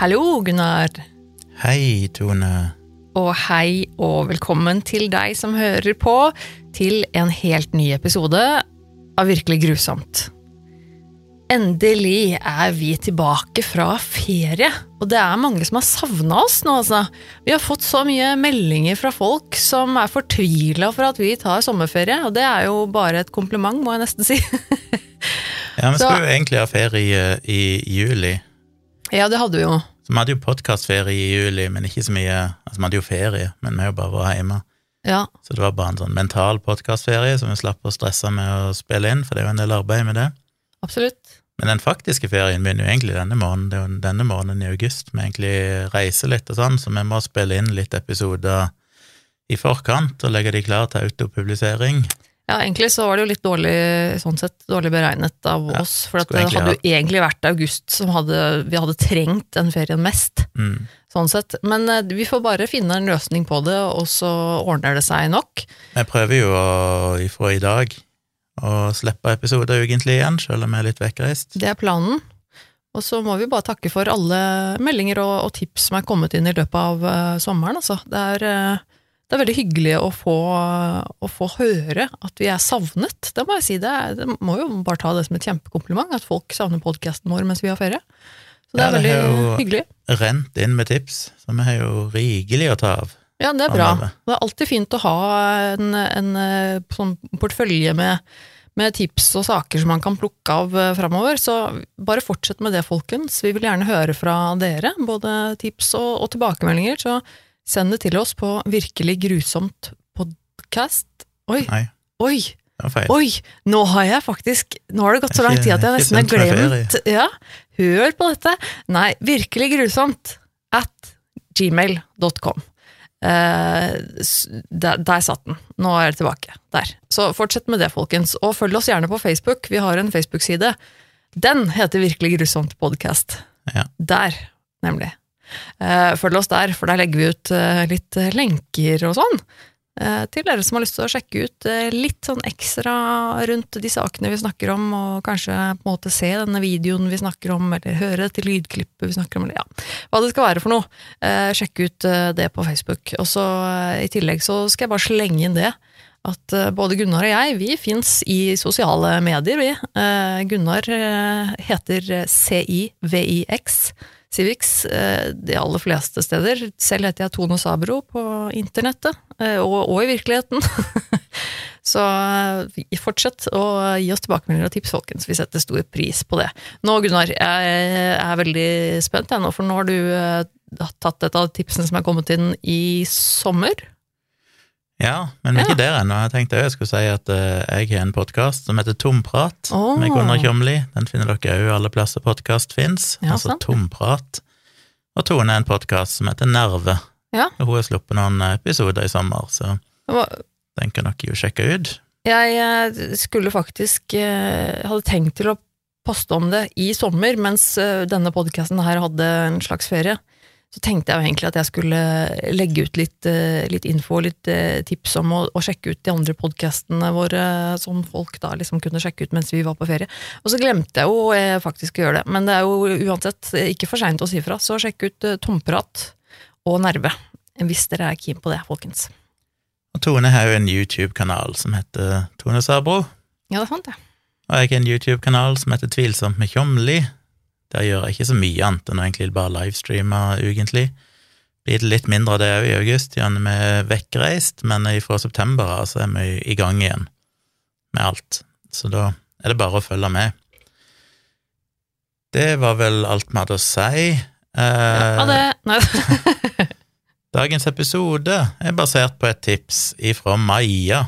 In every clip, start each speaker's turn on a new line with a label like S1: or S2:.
S1: Hallo, Gunnar.
S2: Hei, Tone.
S1: Og hei og velkommen til deg som hører på til en helt ny episode av Virkelig grusomt. Endelig er vi tilbake fra ferie, og det er mange som har savna oss nå, altså. Vi har fått så mye meldinger fra folk som er fortvila for at vi tar sommerferie, og det er jo bare et kompliment, må jeg nesten si.
S2: Ja, Vi skulle jo egentlig ha ferie i juli.
S1: ja, det hadde vi jo.
S2: Så vi hadde jo podkastferie i juli, men ikke så mye Altså, vi hadde jo ferie, men vi har jo bare vært hjemme.
S1: Ja,
S2: Så det var bare en sånn mental podkastferie, så vi slapp å stresse med å spille inn, for det er jo en del arbeid med det.
S1: absolutt.
S2: Men den faktiske ferien begynner jo egentlig denne måneden. Det er jo denne måneden i august vi egentlig reiser litt og sånn, så vi må spille inn litt episoder i forkant og legge de klar til autopublisering.
S1: Ja, egentlig så var det jo litt dårlig, sånn sett, dårlig beregnet av
S2: Ja,
S1: oss, for det hadde jo egentlig vært august som hadde, vi hadde trengt den ferien mest,
S2: Mm.
S1: sånn sett. Men eh, vi får bare finne en løsning på det, og så ordner det seg nok.
S2: Jeg prøver jo å, ifra i dag å slippe episoder egentlig igjen, selv om jeg er litt vekkreist.
S1: Det er planen. Og så må vi bare takke for alle meldinger og, og tips som er kommet inn i løpet av uh, sommeren, altså. Det er, eh, det er veldig hyggelig å få, å få høre at vi er savnet. Det må jeg si. Det, er, det må jo bare ta det som et kjempekompliment, at folk savner podkasten vår mens vi har ferie. Så det
S2: Ja,
S1: er
S2: det
S1: veldig
S2: er jo-
S1: hyggelig.
S2: Rent inn med tips, så vi har jo rikelig å ta av.
S1: Ja, det er bra. Det er alltid fint å ha en, en eh, sånn portfølje med, med tips og saker som man kan plukke av eh, framover. Så bare fortsett med det, folkens. Vi vil gjerne høre fra dere, både tips og, og tilbakemeldinger. Så send det til oss på Virkelig grusomt podkast. Oi,
S2: Nei,
S1: oi, oi! Nå har jeg faktisk Nå har det gått så lang tid at jeg nesten har glemt Ja, hør på dette! Nei, Virkelig grusomt at gmail.com. Eh, der, der satt den. Nå er det tilbake. Der. Så fortsett med det, folkens. Og følg oss gjerne på Facebook. Vi har en Facebook-side. Den heter Virkelig grusomt podcast.
S2: Ja.
S1: Der, nemlig. Eh, følg oss der, for der legger vi ut eh, litt eh, lenker og sånn. Til dere som har lyst til å sjekke ut litt sånn ekstra rundt de sakene vi snakker om, og kanskje på en måte se denne videoen vi snakker om, eller høre til lydklippet vi snakker om, eller ja, hva det skal være for noe. Sjekk ut det på Facebook. Og så i tillegg så skal jeg bare slenge inn det at både Gunnar og jeg, vi fins i sosiale medier, vi. Gunnar heter CIVIX. Civix eh, de aller fleste steder. Selv heter jeg Tone Sabro på internettet, eh, og, og i virkeligheten. Så eh, fortsett å gi oss tilbakemeldinger og tips, folkens. Vi setter stor pris på det. Nå, Gunnar, jeg er veldig spent, jeg nå, for nå har du tatt et av tipsene som er kommet inn i sommer.
S2: Ja, men vi er ikke der ennå. Jeg tenkte jeg skulle si at uh, jeg har en podkast som heter Tomprat,
S1: oh.
S2: med Gunnar Kjomli. Den finner dere òg alle plasser podkast fins.
S1: Ja,
S2: altså
S1: sant.
S2: Tomprat. Og Tone er en podkast som heter Nerve.
S1: Ja.
S2: Og hun har sluppet noen episoder i sommer, så
S1: Hva-
S2: den kan dere jo sjekke ut.
S1: Jeg eh, skulle faktisk uh, hadde tenkt til å poste om det i sommer, mens denne podkasten her hadde en slags ferie. Så tenkte jeg jo egentlig at jeg skulle legge ut litt, eh, litt info og litt eh, tips om å, å sjekke ut de andre podkastene våre, som folk da liksom kunne sjekke ut mens vi var på ferie. Og så glemte jeg jo eh, faktisk å gjøre det, men det er jo uansett ikke for seint å si fra, så sjekk ut Tomprat og Nerve. Hvis dere er keen på det, folkens.
S2: Og Tone har jo en YouTube-kanal som heter Tone Sabro.
S1: Ja, det fant jeg.
S2: Og jeg har en YouTube-kanal som heter Tvilsomt med Tjomli. Der gjør jeg ikke så mye annet enn å egentlig bare livestreame ukentlig. Blir det litt mindre av det òg i august, igjen vi er vekkreist, men fra september av så er vi i gang igjen med alt. Så da er det bare å følge med. Det var vel alt vi hadde å si. Eh,
S1: Ja, det Nei.
S2: Dagens episode er basert på et tips ifra Maja.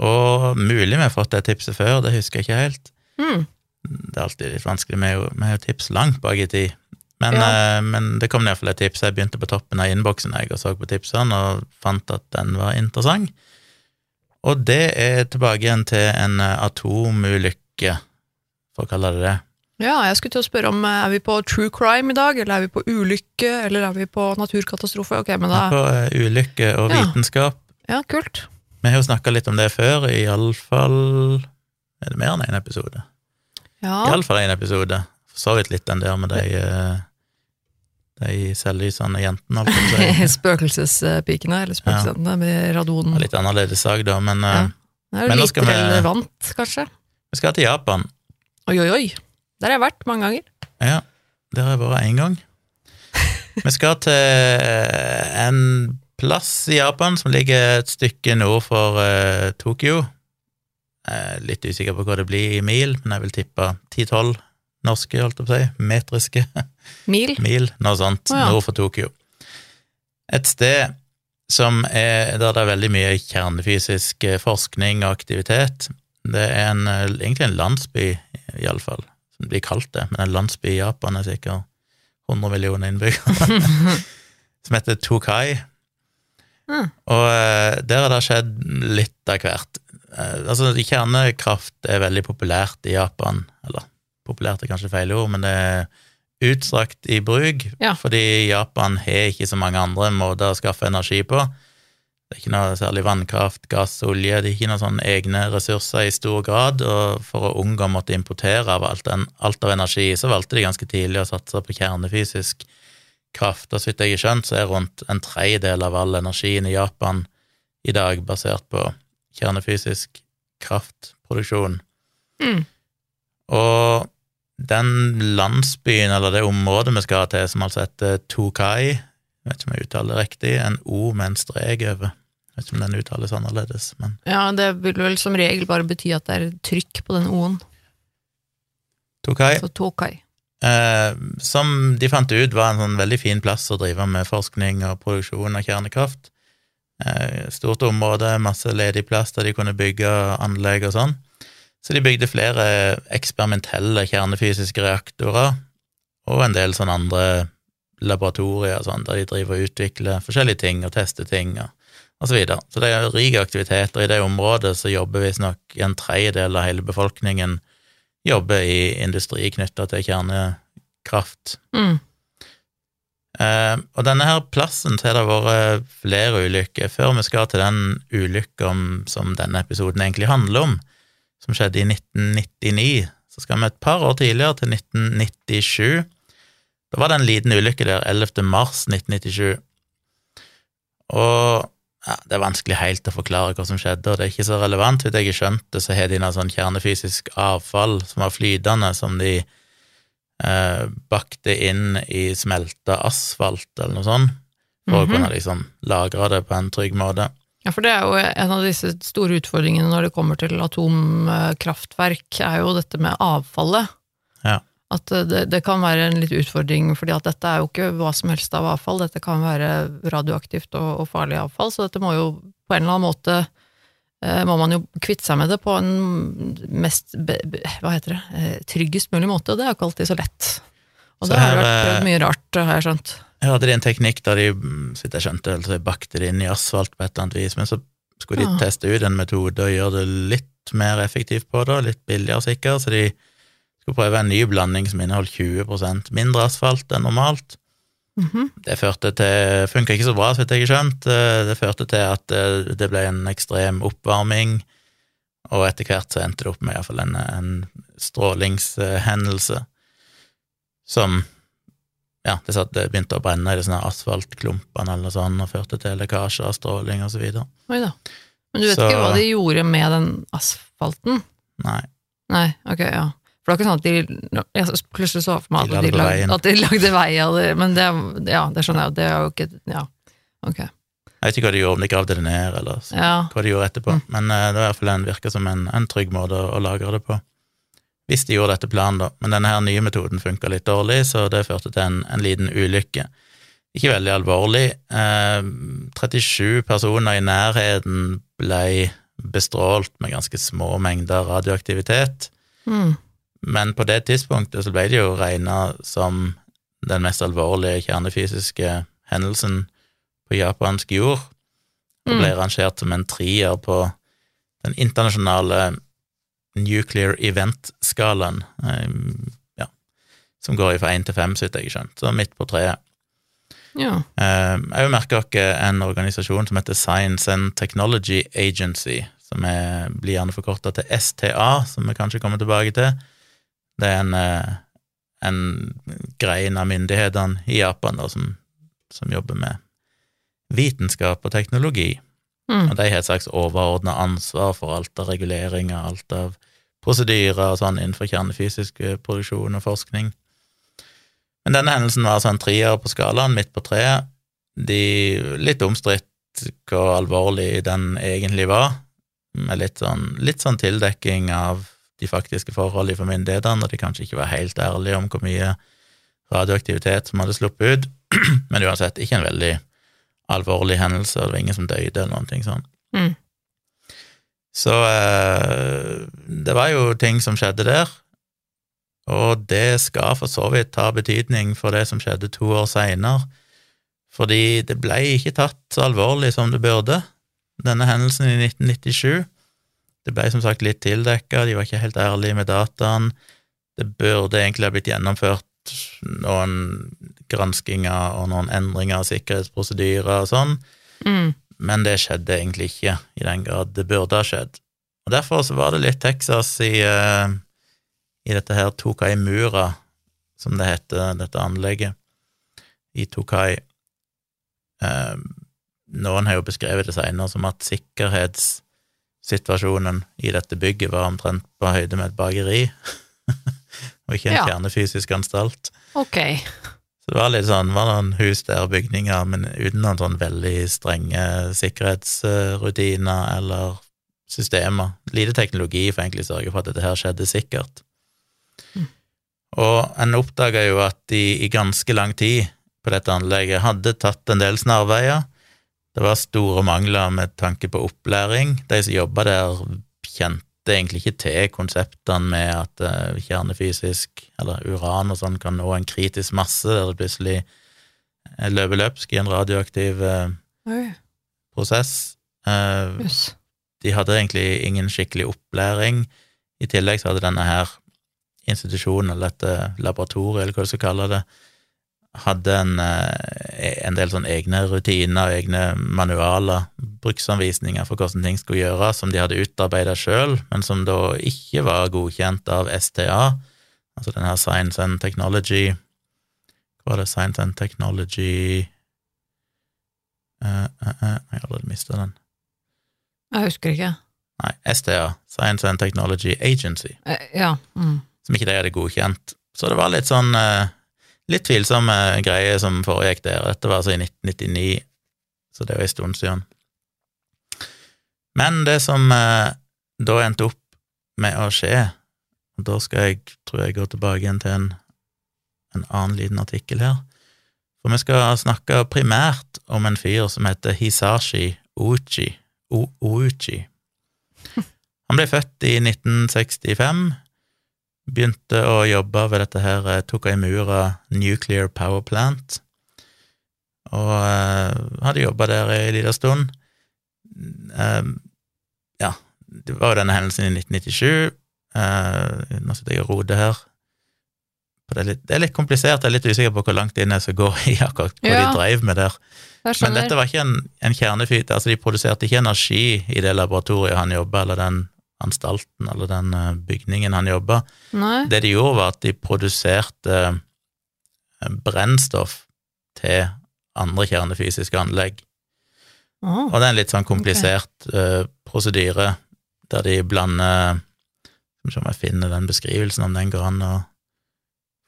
S2: Og mulig vi har fått det tipset før, det husker jeg ikke helt.
S1: Hmm.
S2: Det er alltid litt vanskelig, vi har jo- tips langt bak i tid. Men,
S1: Ja.
S2: eh, men det kom iallfall et tips. Jeg begynte på toppen av innboksen jeg og så på tipsene, og fant at den var interessant. Og det er tilbake igjen til en eh, atomulykke, for å kalle det det.
S1: Ja, jeg skulle til å spørre om eh, er vi på true crime i dag, eller er vi på ulykke, eller er vi på naturkatastrofe? Ok, men da
S2: På eh, ulykke og
S1: Ja.
S2: vitenskap.
S1: Ja, kult.
S2: Vi har jo snakka litt om det før, iallfall Er det mer enn én en episode?
S1: Ja,
S2: Iallfall én episode. For så vidt litt den der med de eh, De selvlysende jentene.
S1: Spøkelsespikene, eller spøkelsene med
S2: radonen. Litt annerledes sak, da, men
S1: Ja.
S2: eh,
S1: Det er
S2: Men
S1: litt
S2: vi-
S1: relevant, kanskje.
S2: vi skal til Japan.
S1: Oi, oi, oi. Der har jeg vært mange ganger.
S2: Ja, der har jeg vært én gang. Vi skal til en plass i Japan som ligger et stykke nord for uh, Tokyo. Litt usikker på hva det blir i mil, men jeg vil tippe 10-12 norske, holdt jeg på å si, metriske
S1: Mil.
S2: mil, noe sånt,
S1: oh, ja.
S2: nord for Tokyo. Et sted som er, der det er veldig mye kjernefysisk eh, forskning og aktivitet. Det er en, eh, egentlig en landsby, iallfall, som det blir kalt det, men en landsby i Japan er sikkert 100 millioner innbyggere, som heter Tokai.
S1: Mm.
S2: Og eh, der har det skjedd litt av hvert. Eh, Altså, kjernekraft er veldig populært i Japan, eller populært er kanskje feil ord, men det er utstrakt i bruk,
S1: Ja.
S2: fordi Japan har ikke så mange andre måter å skaffe energi på. Det er ikke noe særlig vannkraft, gass, olje, det er ikke noen sånne egne ressurser i stor grad, og for å unngå å måtte importere av alt, den, alt av energi, så valgte de ganske tidlig å satse på kjernefysisk kraft, og så vidt jeg har skjønt, så er rundt en tredjedel av all energien i Japan i dag basert på kjernefysisk kraftproduksjon.
S1: Mm.
S2: Og den landsbyen, eller det området vi skal til, som altså heter Tokai, jeg vet ikke om jeg uttaler det riktig, en O med en strek over. Jeg vet ikke om den uttales annerledes, men
S1: Ja, det vil vel som regel bare bety at det er trykk på den O-en.
S2: Tokai,
S1: Altså Tokai.
S2: eh, som de fant ut var en sånn veldig fin plass å drive med forskning og produksjon av kjernekraft. Eh, stort område, masse ledig plass der de kunne bygge anlegg og sånn. Så de bygde flere eksperimentelle kjernefysiske reaktorer, og en del sånne andre laboratorier sånn, der de driver og utvikler forskjellige ting og tester ting og, og så videre. Så det er rik aktivitet, og i det området så jobber visstnok en tredjedel av hele befolkningen jobber i industri knytta til kjernekraft.
S1: Mm.
S2: Eh, og denne her plassen har det vært flere ulykker. Før vi skal til den ulykka som denne episoden egentlig handler om, som skjedde i 1999, så skal vi et par år tidligere, til 1997. Da var det en liten ulykke der 11. mars 1997. Og ja, det er vanskelig helt å forklare hva som skjedde, og det er ikke så relevant. Hvis jeg har skjønt det, så har de noe sånn kjernefysisk avfall som var flytende, som de eh, bakte inn i smelta asfalt eller noe sånt, for å
S1: Mhm.
S2: kunne liksom lagre det på en trygg måte.
S1: Ja, for det er jo en av disse store utfordringene når det kommer til atomkraftverk, er jo dette med avfallet.
S2: Ja.
S1: At eh, det, det kan være en litt utfordring, fordi at dette er jo ikke hva som helst av avfall, dette kan være radioaktivt og, og farlig avfall, så dette må jo på en eller annen måte må man jo kvitte seg med det på en mest, hva heter det, eh, tryggest mulig måte, og det er jo ikke alltid så lett. Og
S2: Så
S1: det har
S2: her,
S1: vært
S2: eh,
S1: prøvd mye rart, har jeg skjønt.
S2: Her hadde de en teknikk der de, mm, så jeg skjønte, altså bakte det inn i asfalt på et eller annet vis, men så skulle de
S1: Ja.
S2: teste ut en metode og gjøre det litt mer effektivt på det, litt billigere sikkert, så de skulle prøve en ny blanding som inneholdt 20 mindre asfalt enn normalt.
S1: Mhm.
S2: Det førte til Funka ikke så bra, så vidt jeg har skjønt. Eh, Det førte til at eh, det ble en ekstrem oppvarming, og etter hvert så endte det opp med iallfall en, en strålingshendelse som Ja, det, satt, det begynte å brenne i de sånne asfaltklumpene eller sånn, og førte til lekkasje av stråling og så videre.
S1: Oi da. Men du vet
S2: Så-
S1: ikke hva de gjorde med den asfalten?
S2: Nei.
S1: Nei, ok, ja. For det er ikke sånn at de Plutselig så for meg at de,
S2: på
S1: lag, at de lagde vei av det, men det, ja, det skjønner jeg, det er jo ikke Ja, ok.
S2: Jeg vet ikke hva de gjorde, om de gravde det ned, eller
S1: Ja,
S2: hva de gjorde etterpå,
S1: Mm.
S2: men uh, det var i hvert fall en, virka som en, en trygg måte å, å lagre det på. Hvis de gjorde dette planen, da. Men denne her nye metoden funka litt dårlig, så det førte til en, en liten ulykke. Ikke veldig alvorlig. Uh, 37 personer i nærheten ble bestrålt med ganske små mengder radioaktivitet.
S1: mm,
S2: Men på det tidspunktet så ble det jo regna som den mest alvorlige kjernefysiske hendelsen på japansk jord, og ble
S1: mm.
S2: rangert som en trier på den internasjonale nuclear event-skalaen, eh, ja, som går fra én til fem, så vidt jeg har skjønt, så midt på treet.
S1: ja.
S2: Eh, Jeg merker merke dere en organisasjon som heter Science and Technology Agency, som er, blir gjerne forkorta til STA, som vi kanskje kommer tilbake til. Det er en, eh, en grein av myndighetene i Japan da, som, som jobber med vitenskap og teknologi.
S1: Mm.
S2: Og de har et slags overordna ansvar for alt av reguleringer, alt av prosedyrer og sånn innenfor kjernefysisk eh, produksjon og forskning. Men denne hendelsen var altså en trier på skalaen, midt på treet. De Litt omstridt hvor alvorlig den egentlig var, med litt sånn, litt sånn tildekking av de faktiske forhold for myndighetene, og de kanskje ikke var helt ærlige om hvor mye radioaktivitet som hadde sluppet ut. Men uansett, ikke en veldig alvorlig hendelse, det var ingen som døde eller noen ting sånn.
S1: Mm.
S2: Så eh, det var jo ting som skjedde der, og det skal for så vidt ta betydning for det som skjedde to år seinere, fordi det ble ikke tatt så alvorlig som det burde, denne hendelsen i 1997. Det ble som sagt litt tildekka, de var ikke helt ærlige med dataen. Det burde egentlig ha blitt gjennomført noen granskinger og noen endringer av sikkerhetsprosedyrer og sånn,
S1: Mm.
S2: men det skjedde egentlig ikke i den grad det burde ha skjedd. Og derfor så var det litt Texas i, eh, i dette her Tokai Mura, som det heter, dette anlegget, i Tokai. Eh, noen har jo beskrevet det senere som at sikkerhetssituasjonen i dette bygget var omtrent på høyde med et bakeri, og ikke en
S1: Ja.
S2: kjernefysisk anstalt.
S1: Ok.
S2: Så det var litt sånn, var noen hus der og bygninger, men uten noen sånn veldig strenge sikkerhetsrutiner eller systemer. Lite teknologi for egentlig å sørge for at dette her skjedde sikkert. Og en oppdaga jo at de i ganske lang tid på dette anlegget hadde tatt en del snarveier. Det var store mangler med tanke på opplæring. De som jobba der, kjente egentlig ikke til konseptene med at eh, kjernefysisk, eller uran og sånn, kan nå en kritisk masse der det plutselig eh, løper løpsk i en radioaktiv eh,
S1: Oi,
S2: prosess. Eh,
S1: jøss.
S2: de hadde egentlig ingen skikkelig opplæring. I tillegg så hadde denne her institusjonen, eller dette laboratoriet, eller hva du skal kalle det, hadde en, eh, en del sånn egne rutiner egne manualer, bruksanvisninger for hvordan ting skulle gjøres, som de hadde utarbeidet sjøl, men som da ikke var godkjent av STA, altså den her Science and Technology Hva var det? Science and Technology uh, uh, uh, Jeg har allerede mista den.
S1: Jeg husker ikke.
S2: Nei, STA, Science and Technology Agency,
S1: Ja. Mm.
S2: som ikke de hadde godkjent. Så det var litt sånn litt tvilsomme greier som foregikk der. Dette var altså i 1999, så det jo en stund siden. Men det som eh, da endte opp med å skje, og da skal jeg, tror jeg, gå tilbake igjen til en, en annen liten artikkel her, for vi skal snakke primært om en fyr som heter Hisashi Ouchi. Ouchi. Han ble født i 1965, begynte å jobbe ved dette her eh, Tokaimura Nuclear Power Plant, og eh, hadde jobba der ei lita stund. Eh, ja, det var jo denne hendelsen i 1997. Eh, nå sitter jeg og roter her. Det er, litt, det er litt komplisert, jeg er litt usikker på hvor langt inn jeg skal gå i akkurat hva
S1: Ja.
S2: de dreiv med der. Men dette var ikke en, en kjernefyt, altså de produserte ikke energi i det laboratoriet han jobba, eller den anstalten, eller den eh, bygningen han jobba. Det de gjorde, var at de produserte eh, brennstoff til andre kjernefysiske anlegg.
S1: Oh,
S2: Og det er en litt sånn komplisert eh, prosedyre, der de blander Skal vi se om jeg finner den beskrivelsen, om den går an å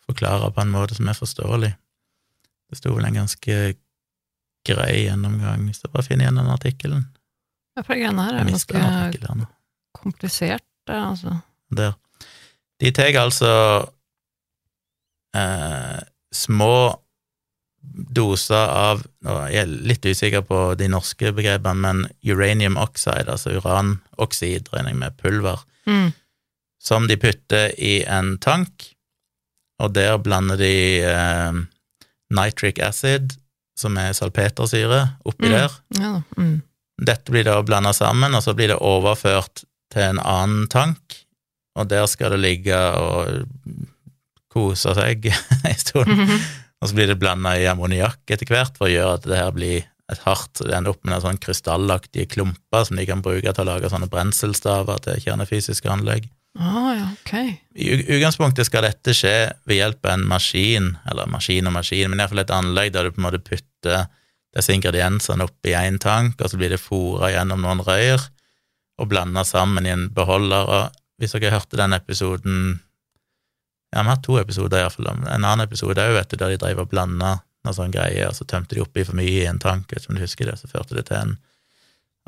S2: forklare på en måte som er forståelig. Det sto vel en ganske grei gjennomgang, hvis jeg bare finner igjen den artikkelen.
S1: Ja, for greiene her
S2: Jeg
S1: er
S2: den artikkelen
S1: ganske
S2: her nå.
S1: Komplisert, det, altså.
S2: Der. De tar altså eh, små doser av Nå er jeg litt usikker på de norske begrepene, men uranium oxide, altså uranoksid, regner jeg med, pulver,
S1: Mm.
S2: som de putter i en tank, og der blander de eh, nitric acid, som er salpetersyre, oppi
S1: Mm.
S2: der.
S1: Ja, mm.
S2: Dette blir da blanda sammen, og så blir det overført til en annen tank, og der skal det ligge og kose seg en stund.
S1: -hmm.
S2: Og så blir det blanda i ammoniakk etter hvert for å gjøre at det her blir et hardt Det ender opp med noen sånn krystallaktige klumper som de kan bruke til å lage sånne brenselstaver til kjernefysiske anlegg.
S1: Ah, ja, okay.
S2: I utgangspunktet skal dette skje ved hjelp av en maskin, eller maskin og maskin, men iallfall et anlegg der du på en måte putter disse ingrediensene oppi én tank, og så blir det fôra gjennom noen røyr og blanda sammen i en beholder. Og hvis dere hørte den episoden Ja, vi har hatt to episoder iallfall. En annen episode òg, vet du, der de drev og blanda noen sånne greier, og så tømte de oppi for mye i en tank, vet du om du husker det, så førte det til en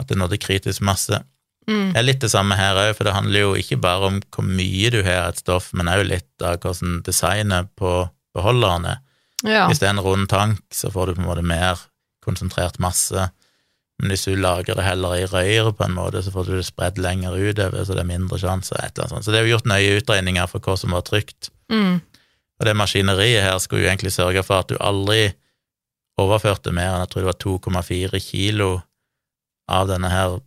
S2: at det nådde kritisk masse.
S1: Mm.
S2: Det er litt det samme her òg, for det handler jo ikke bare om hvor mye du har et stoff, men òg litt av hvordan designet på beholderen er.
S1: Ja.
S2: Hvis det er en rund tank, så får du på en måte mer konsentrert masse. Men hvis du lager det heller i røyr på en måte, så får du det spredd lenger utover, så det er mindre sjanse. et eller annet sånt. Så det er jo gjort nøye utregninger for hva som var trygt.
S1: Mm.
S2: Og det maskineriet her skulle jo egentlig sørge for at du aldri overførte mer enn jeg tror det var 2,4 kilo av denne her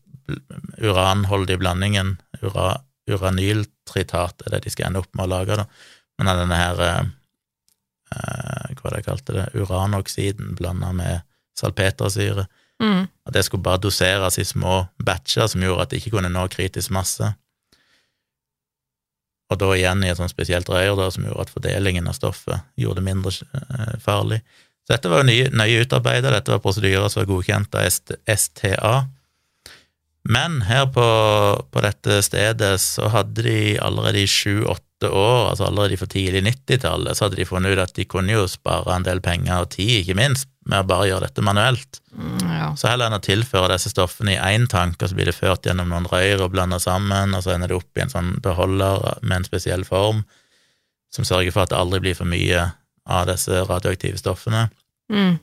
S2: uranholdige blandingen, ura, uranyltritat er det de skal ende opp med å lage, da, men av denne her eh, eh, hva var det jeg kalte det, uranoksiden blanda med salpetersyre,
S1: Mm.
S2: at det skulle bare doseres i små batcher som gjorde at det ikke kunne nå kritisk masse. Og da igjen i et sånt spesielt rør som gjorde at fordelingen av stoffet gjorde det mindre eh, farlig. Så dette var jo nøye utarbeida, dette var prosedyrer som var godkjent av STA. Men her på, på dette stedet så hadde de allerede i sju-åtte år, altså allerede for tidlig 90-tallet, så hadde de funnet ut at de kunne jo spare en del penger og tid, ikke minst, med å bare gjøre dette manuelt.
S1: Mm, ja.
S2: Så heller enn å tilføre disse stoffene i én tank, og så blir det ført gjennom noen røyr og blanda sammen, og så ender det opp i en sånn beholder med en spesiell form, som sørger for at det aldri blir for mye av disse radioaktive stoffene.
S1: Mm.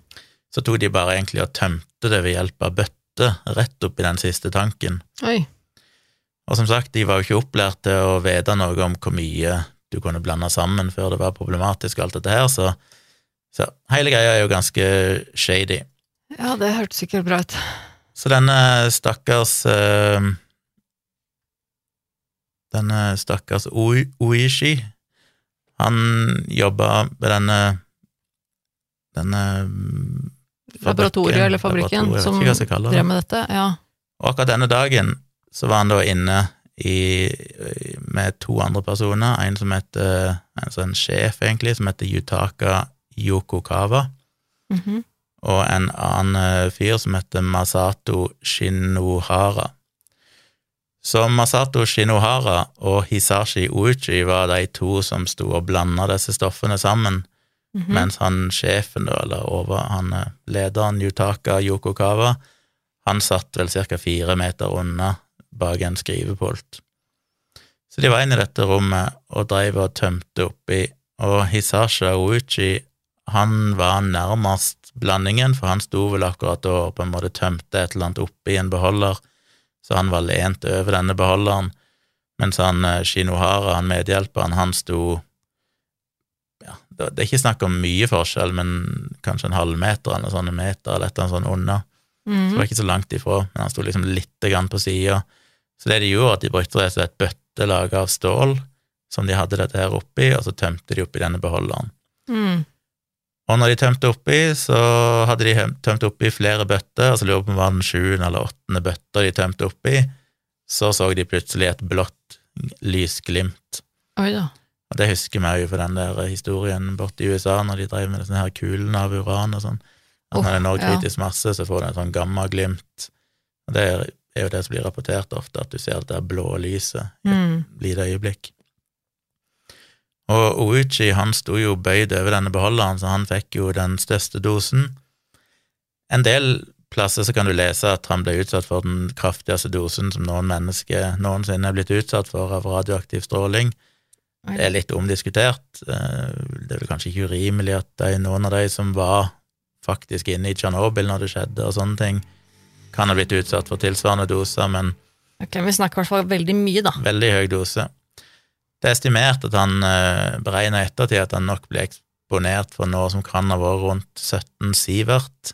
S2: Så tok de bare egentlig og tømte det ved hjelp av bøtte rett opp i den siste tanken.
S1: Oi.
S2: Og som sagt, de var jo ikke opplært til å vite noe om hvor mye du kunne blande sammen før det var problematisk og alt dette her, så, så hele greia er jo ganske shady.
S1: Ja, det hørtes sikkert bra ut.
S2: Så denne stakkars eh, Denne stakkars Oishi, han jobba ved denne denne mm,
S1: Laboratoriet eller fabrikken som drev med dette. Ja.
S2: Og akkurat denne dagen så var han da inne i, med to andre personer, en som heter en sånn sjef, egentlig, som heter Yutaka Yokokawa,
S1: -hmm.
S2: og en annen eh, fyr som heter Masato Shinohara. Så Masato Shinohara og Hisashi Uchi var de to som sto og blanda disse stoffene sammen,
S1: Mhm.
S2: mens han sjefen, da, eller over, han eh, lederen, Yutaka Yokokawa, han satt vel ca. fire meter unna bak en skrivepult. Så de var inne i dette rommet og dreiv og tømte oppi, og Hisashi Ouchi, han var nærmest blandingen, for han sto vel akkurat da og på en måte tømte et eller annet oppi en beholder, så han var lent over denne beholderen, mens han eh, Shinohara, han medhjelperen, han sto ja, det det er ikke snakk om mye forskjell, men kanskje en halvmeter eller sånn en meter eller et eller annet sånn unna. Så det var ikke så langt ifra, men han sto liksom litt grann på sida. Så det de gjorde, at de brukte rett og slett et bøtte av stål som de hadde dette her oppi, og så tømte de oppi denne beholderen.
S1: Mm.
S2: Og når de tømte oppi, så hadde de tømt oppi flere bøtter, altså lurer på om det var den sjuende eller åttende bøtta de tømte oppi, så så de plutselig et blått lysglimt.
S1: Oi da.
S2: Og det husker vi jo fra den der historien borte i USA, når de drev med sånne her kulene av uran og sånn. At når det når
S1: ja.
S2: kritisk masse, så får du en sånn gammaglimt. Og det er jo det som blir rapportert ofte, at du ser det der blå lyset i et
S1: Mm.
S2: lite øyeblikk. Og Ouchi han sto jo bøyd over denne beholderen, så han fikk jo den største dosen. En del plasser så kan du lese at han ble utsatt for den kraftigste dosen som noen mennesker noensinne er blitt utsatt for av radioaktiv stråling. Det er litt omdiskutert. Eh, Det er vel kanskje ikke urimelig at de, noen av de som var faktisk inne i Tsjernobyl når det skjedde, og sånne ting, kan ha blitt utsatt for tilsvarende doser, men
S1: Ok, Vi snakker i hvert fall veldig mye, da.
S2: veldig høy dose. Det er estimert at han eh, beregner i ettertid at han nok ble eksponert for noe som kan ha vært rundt 17 sivert.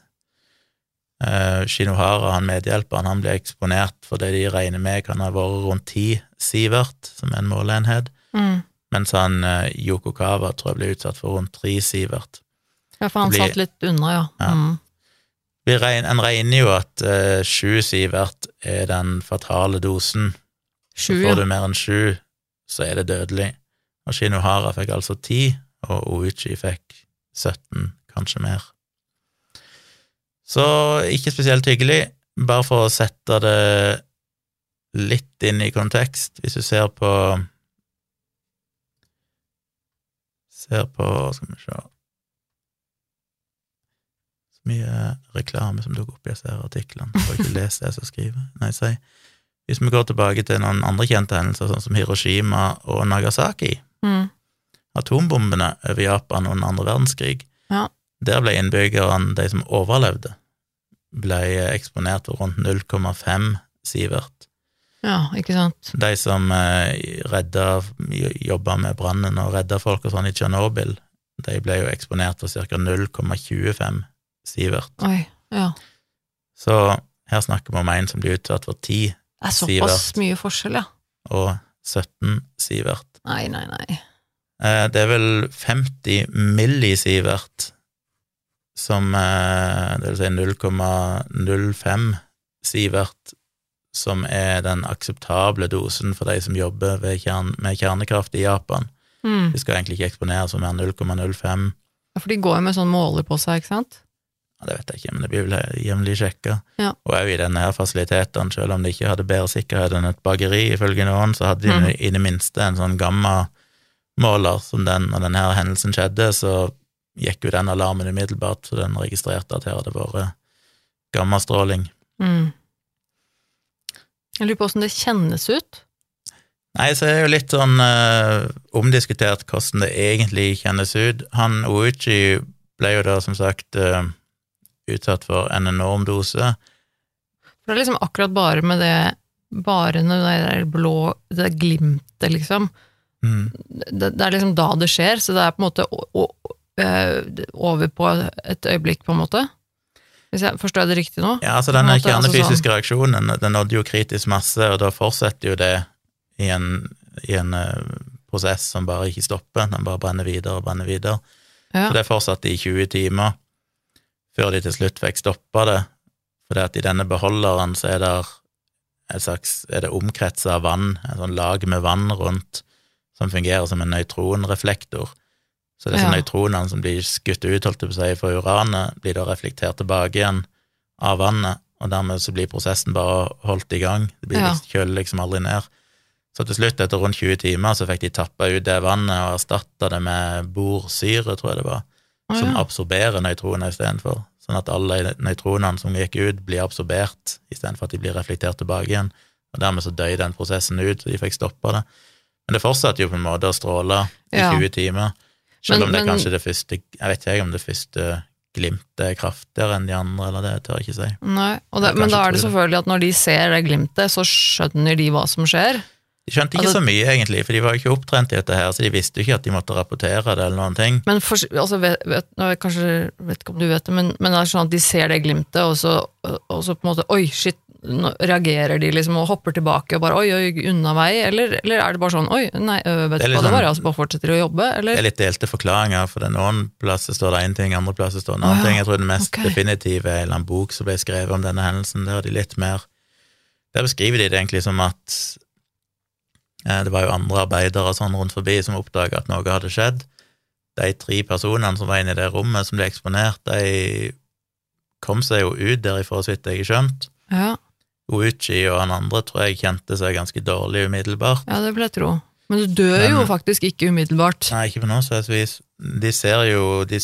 S2: Eh, Shinohara, han medhjelperen, han ble eksponert for det de regner med kan ha vært rundt 10 sivert, som er en måleenhet,
S1: Mm.
S2: mens han eh, Yokokawa tror jeg ble utsatt for rundt 3 sivert.
S1: Ja, for han
S2: blir-
S1: satt litt unna, ja.
S2: Ja.
S1: Mm.
S2: Vi regn, en regner jo at eh, 7 sivert er den fatale dosen. Så får du mer enn sju, så er det dødelig. Og Shinohara fikk altså 10, og Ouichi fikk 17, kanskje mer. Så ikke spesielt hyggelig, bare for å sette det litt inn i kontekst. Hvis du ser på Ser på Skal vi se Så mye reklame som dukker opp i disse artiklene. Får ikke lese det jeg skal skrive. Nei, si. Hvis vi går tilbake til noen andre kjente hendelser, sånn som Hiroshima og Nagasaki,
S1: Mm.
S2: atombombene over Japan under andre verdenskrig,
S1: Ja.
S2: der ble innbyggerne, de som overlevde, ble eksponert for rundt 0,5 sivert.
S1: ja, ikke sant.
S2: De som eh, redda, jobba med brannen og redda folk og sånn i Tsjernobyl, de ble jo eksponert for ca. 0,25 sivert.
S1: Oi, ja.
S2: Så her snakker vi om en som blir utsatt for 10
S1: Det er såpass mye forskjell, ja.
S2: og 17 Sivert.
S1: Nei, nei, nei.
S2: Eh, Det er vel 50 millisivert som eh, Det vil si 0,05 sivert som er den akseptable dosen for de som jobber kjern, med kjernekraft i Japan.
S1: Mm.
S2: De skal egentlig ikke eksponeres for mer enn 0,05.
S1: Ja, for de går jo med sånn måler på seg, ikke sant?
S2: Ja, det vet jeg ikke, men det blir vel jevnlig sjekka.
S1: Ja.
S2: Og òg i denne her fasilitetene, selv om de ikke hadde bedre sikkerhet enn et bakeri, ifølge noen, så hadde de
S1: mm.
S2: i det minste en sånn gamma-måler som den, når denne hendelsen skjedde, så gikk jo den alarmen umiddelbart, så den registrerte at her hadde vært gammastråling.
S1: Mm. Jeg lurer på åssen det kjennes ut.
S2: Nei, så er det jo litt sånn uh, omdiskutert hvordan det egentlig kjennes ut. Han Ouchi ble jo da som sagt eh, utsatt for en enorm dose.
S1: For det er liksom akkurat bare med det Bare når det der blå Det glimtet, liksom.
S2: Mm.
S1: Det, det er liksom da det skjer, så det er på en måte å, o, eh, over på et øyeblikk, på en måte. Hvis jeg Forstår det riktig nå?
S2: Ja, altså denne
S1: kjernefysiske altså
S2: kjernefysiske reaksjonen, den nådde jo kritisk masse, og da fortsetter jo det i en, i en eh, prosess som bare ikke stopper, den bare brenner videre og brenner videre.
S1: Ja.
S2: Så det fortsatte i 20 timer, før de til slutt fikk stoppa det, fordi at i denne beholderen så er det et slags, er det omkretsa av vann, et sånn lag med vann rundt, som fungerer som en nøytronreflektor. Så disse
S1: Ja.
S2: nøytronene som blir skutt ut, holdt på si, fra uranet, blir da reflektert tilbake igjen av vannet, og dermed så blir prosessen bare holdt i gang. Det blir
S1: Ja.
S2: kjøler liksom aldri ned. Så til slutt, etter rundt 20 timer, så fikk de tappa ut det vannet og erstatta det med borsyre, tror jeg det var, Som
S1: ja.
S2: absorberer nøytroner istedenfor. Sånn at alle nøytronene som gikk ut, blir absorbert istedenfor at de blir reflektert tilbake igjen. Og dermed så døy den prosessen ut, så de fikk stoppa det. Men det fortsatte jo på en måte å stråle i
S1: Ja.
S2: 20 timer. Selv
S1: Men-
S2: om det
S1: men-
S2: kanskje det første Jeg vet ikke om det første glimtet er kraftigere enn de andre, eller det tør jeg ikke si.
S1: Nei, det, men da er det
S2: det.
S1: selvfølgelig at når de ser det glimtet, så skjønner de hva som skjer.
S2: De skjønte ikke
S1: Altså-
S2: så mye, egentlig, for de var jo ikke opptrent i dette her, så de visste jo ikke at de måtte rapportere det eller noen ting.
S1: Men for, altså, vet, vet, jeg kanskje vet ikke om du vet det, men, men det er sånn at de ser det glimtet, og så, og så på en måte Oi, shit, nå reagerer de liksom og hopper tilbake og bare oi, oi, unna vei, eller, eller er det bare sånn oi, nei, vet du hva det var,
S2: sånn-
S1: altså bare fortsetter å jobbe,
S2: Det er litt delte forklaringer, for det noen plasser står det én ting, andre plasser står det en annen
S1: oh, ja.
S2: ting. Jeg tror den mest
S1: okay.
S2: definitive er en eller annen bok som ble skrevet om denne hendelsen. Der er de litt mer Der beskriver de det egentlig som at det var jo andre arbeidere sånn rundt forbi som oppdaga at noe hadde skjedd. De tre personene som var inne i det rommet som ble eksponert, de kom seg jo ut derifra, så vidt jeg har skjønt.
S1: Ja,
S2: Uchi og han andre tror jeg kjente seg ganske dårlig umiddelbart.
S1: ja, det vil jeg tro. Men du dør jo faktisk ikke umiddelbart.
S2: Nei, ikke på noe slags vis. De ser jo De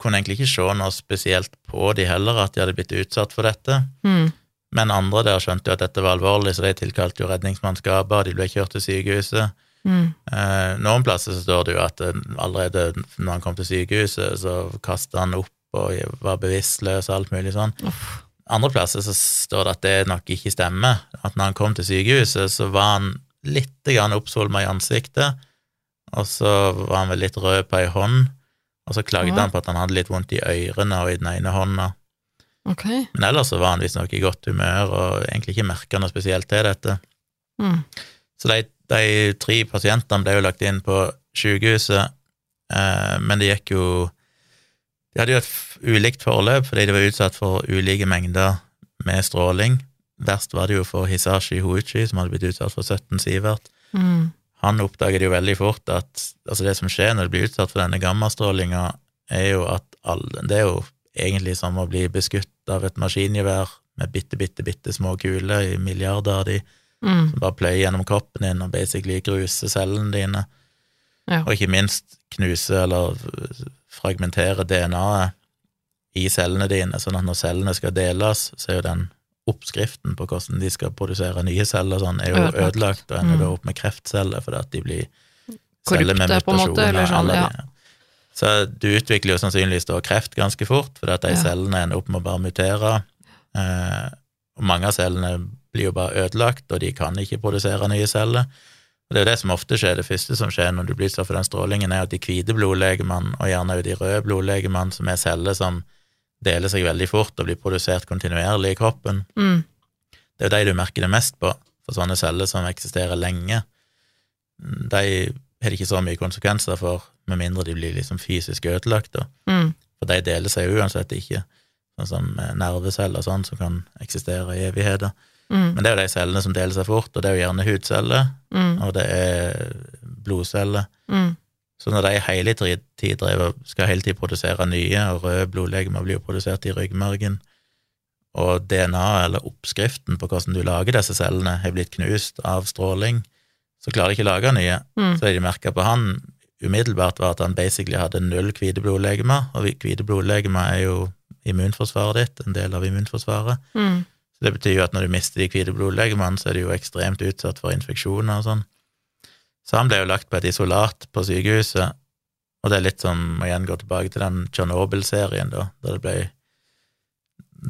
S2: kunne egentlig ikke se noe spesielt på de heller, at de hadde blitt utsatt for dette.
S1: Mm.
S2: Men andre der skjønte jo at dette var alvorlig, så de tilkalte jo redningsmannskaper, de ble kjørt til sykehuset.
S1: Mm.
S2: Eh, noen plasser så står det jo at eh, allerede når han kom til sykehuset, så kasta han opp og var bevisstløs og alt mulig sånn.
S1: Uff.
S2: Andre plasser så står det at det nok ikke stemmer. At når han kom til sykehuset, så var han litt oppsvulma i ansiktet, og så var han vel litt rød på ei hånd, og så klagde
S1: Ja.
S2: han på at han hadde litt vondt i ørene og i den ene hånda.
S1: Ok.
S2: Men ellers så var han visstnok i godt humør og egentlig ikke merka noe spesielt til dette.
S1: Mm.
S2: Så de, de tre pasientene ble jo lagt inn på sykehuset, eh, men det gikk jo De hadde jo et ulikt forløp fordi de var utsatt for ulike mengder med stråling. Verst var det jo for Hisashi Hoichi, som hadde blitt utsatt for 17 sivert.
S1: Mm.
S2: han oppdager jo veldig fort at altså det som skjer når du blir utsatt for denne gammastrålinga, er jo at all, Det er jo egentlig som å bli beskutt av et maskingevær med bitte, bitte, bitte små kuler i milliarder av de,
S1: Mm.
S2: som bare pløyer gjennom kroppen din og basically gruser cellene dine,
S1: Ja.
S2: og ikke minst knuse eller fragmentere DNA-et i cellene dine, sånn at når cellene skal deles, så er jo den oppskriften på hvordan de skal produsere nye celler, sånn, er jo
S1: Ødelagt.
S2: og ender
S1: Mm.
S2: opp med kreftceller fordi at de blir
S1: Korrupte, på en måte, eller sånn, ja.
S2: de- Så du utvikler jo sannsynligvis da kreft ganske fort, fordi at de
S1: Ja.
S2: cellene ender opp med å bare mutere, eh, og mange av cellene blir jo bare ødelagt, og de kan ikke produsere nye celler. Og Det er jo det som ofte skjer. Det første som skjer når du blir utsatt for den strålingen, er at de hvite blodlegemene, og gjerne også de røde blodlegemene, som er celler som deler seg veldig fort og blir produsert kontinuerlig i kroppen,
S1: Mm.
S2: det er jo de du merker det mest på, for sånne celler som eksisterer lenge. De har det ikke så mye konsekvenser for, med mindre de blir liksom fysisk ødelagt.
S1: Mm.
S2: For de deler seg jo uansett ikke, sånn som eh, nerveceller og sånn, som kan eksistere i evigheter.
S1: Mm.
S2: Men det er jo de cellene som deler seg fort, og det er jo gjerne hudceller,
S1: Mm.
S2: og det er blodceller.
S1: Mm.
S2: Så når de hele tid skal hele tiden produsere nye, og røde blodlegemer blir jo produsert i ryggmargen, og DNA, eller oppskriften på hvordan du lager disse cellene, har blitt knust av stråling, så klarer de ikke å lage nye.
S1: Mm.
S2: Så det de merka på han umiddelbart, var at han basically hadde null hvite blodlegemer, og hvite blodlegemer er jo immunforsvaret ditt, en del av immunforsvaret.
S1: Mm.
S2: Så det betyr jo at når du mister de hvite blodlegemene, så er du jo ekstremt utsatt for infeksjoner og sånn. Så han ble jo lagt på et isolat på sykehuset, og det er litt som å igjen gå tilbake til den Tsjernobyl-serien, da, der det ble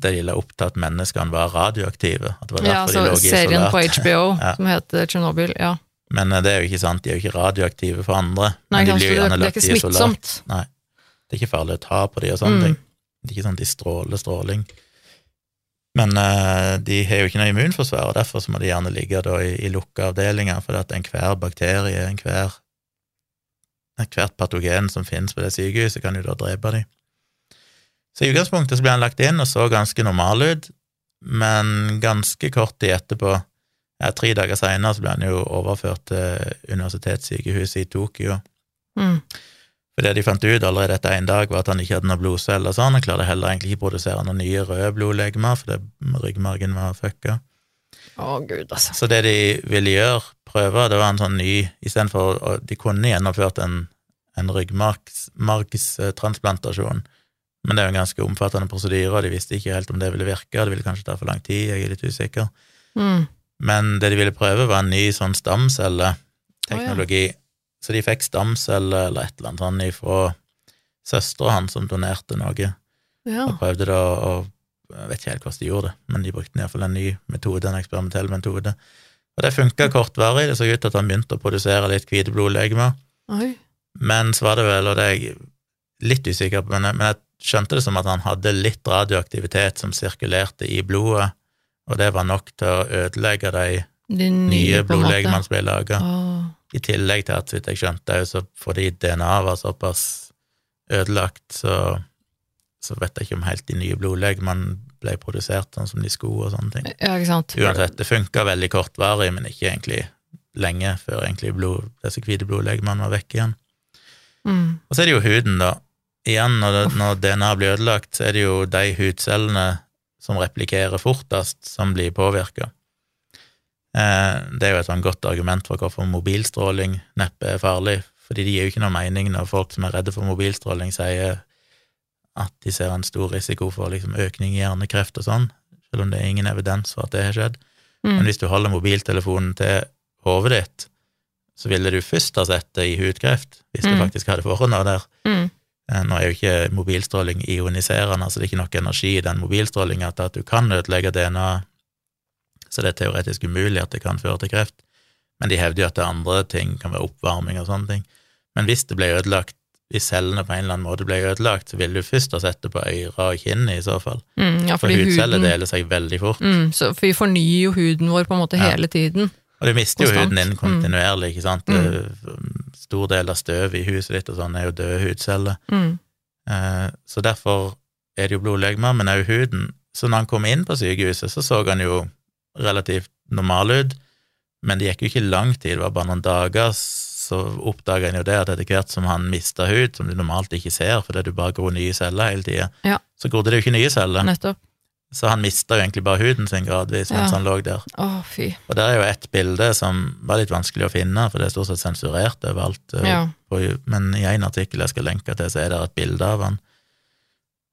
S2: det de la opp til at menneskene var radioaktive. At det var
S1: Ja,
S2: derfor
S1: så
S2: de lå i
S1: serien på. HBO
S2: Ja.
S1: som heter Tsjernobyl, ja.
S2: Men eh, det er jo ikke sant, de er jo ikke radioaktive for andre.
S1: Nei,
S2: de
S1: kanskje det, det er ikke smittsomt.
S2: Nei. Det er ikke farlig å ta på de og sånne
S1: Mm.
S2: ting. Det er ikke sånn at de stråler stråling. Men uh, de har jo ikke noe immunforsvar, og derfor må de gjerne ligge da i, i lukka avdelinger, for at enhver bakterie, enhver ethvert patogen som finnes på det sykehuset, kan jo da drepe dem. Så i utgangspunktet så ble han lagt inn og så ganske normal ut, men ganske kort tid etterpå, ja, tre dager seinere, ble han jo overført til universitetssykehuset i Tokyo.
S1: Mm.
S2: For det de fant ut allerede etter én dag, var at han ikke hadde noen blodceller. sånn, Han klarte heller egentlig ikke produsere noen nye røde blodlegemer, fordi ryggmargen var fucka.
S1: Å, gud, altså.
S2: Så det de ville gjøre, prøve, det var en sånn ny Istedenfor De kunne gjennomført en, en ryggmargstransplantasjon, men det er jo en ganske omfattende prosedyre, og de visste ikke helt om det ville virke, det ville kanskje ta for lang tid, jeg er litt usikker.
S1: Mm.
S2: Men det de ville prøve, var en ny sånn stamcelleteknologi. Så de fikk stamceller eller et eller annet sånn ifra søstera hans som donerte noe,
S1: Ja.
S2: og prøvde da å Jeg vet ikke helt hvordan de gjorde det, men de brukte iallfall en ny metode, en eksperimentell metode. Og det funka kortvarig, det så ut til at han begynte å produsere litt hvite blodlegemer,
S1: Oi.
S2: men så var det vel, og det er jeg litt usikker på, men jeg, men jeg skjønte det som at han hadde litt radioaktivitet som sirkulerte i blodet, og det var nok til å ødelegge de nye
S1: på
S2: blodlegemene som ble laga. I tillegg til at, så vidt jeg skjønte, så fordi DNA var såpass ødelagt, så, så vet jeg ikke om helt de nye blodlegemene ble produsert sånn som de skulle og sånne ting.
S1: Ja.
S2: Uansett, det funka veldig kortvarig, men ikke egentlig lenge før egentlig blod, disse hvite blodlegemene var vekk igjen.
S1: Mm.
S2: Og så er det jo huden, da. Igjen, når, det, når DNA blir ødelagt, så er det jo de hudcellene som replikerer fortest, som blir påvirka. Eh, det er jo et sånn godt argument for hvorfor mobilstråling neppe er farlig, fordi det gir jo ikke noe mening når folk som er redde for mobilstråling, sier at de ser en stor risiko for liksom økning i hjernekreft og sånn, selv om det er ingen evidens for at det har skjedd.
S1: Mm.
S2: Men hvis du holder mobiltelefonen til hodet ditt, så ville du først ha sett det i hudkreft, hvis
S1: mm.
S2: du faktisk hadde vært der.
S1: Mm.
S2: Eh, Nå er jo ikke mobilstråling ioniserende, altså det er ikke nok energi i den mobilstrålinga til at du kan ødelegge DNA, så det er teoretisk umulig at det kan føre til kreft. Men de hevder jo at det er andre ting, kan være oppvarming og sånne ting. Men hvis det ble ødelagt, hvis cellene på en eller annen måte ble ødelagt, så ville du først ha sett det på øyre og kinn i så fall.
S1: Mm, ja,
S2: For hudceller
S1: huden
S2: deler seg veldig fort.
S1: mm, så, For vi fornyer jo huden vår på en måte
S2: Ja.
S1: hele tiden.
S2: Og du mister jo huden din kontinuerlig, ikke sant.
S1: Mm.
S2: Stor del av støvet i huset ditt og sånn er jo døde hudceller.
S1: Mm.
S2: Eh, Så derfor er det jo blodlegemer, men òg huden. Så når han kom inn på sykehuset, så så han jo relativt normal ut, Men det gikk jo ikke lang tid, det var bare noen dager, så oppdaga en jo det at etter hvert som han mista hud, som du normalt ikke ser fordi du bare gror nye celler hele tida,
S1: Ja.
S2: så grodde det jo ikke nye celler.
S1: Nettopp.
S2: Så han mista jo egentlig bare huden sin gradvis mens
S1: Ja.
S2: han lå der.
S1: Å, fy.
S2: Og det er jo ett bilde som var litt vanskelig å finne, for det er stort sett sensurert overalt. eh,
S1: Ja.
S2: Men i en artikkel jeg skal lenke til, så er det et bilde av han.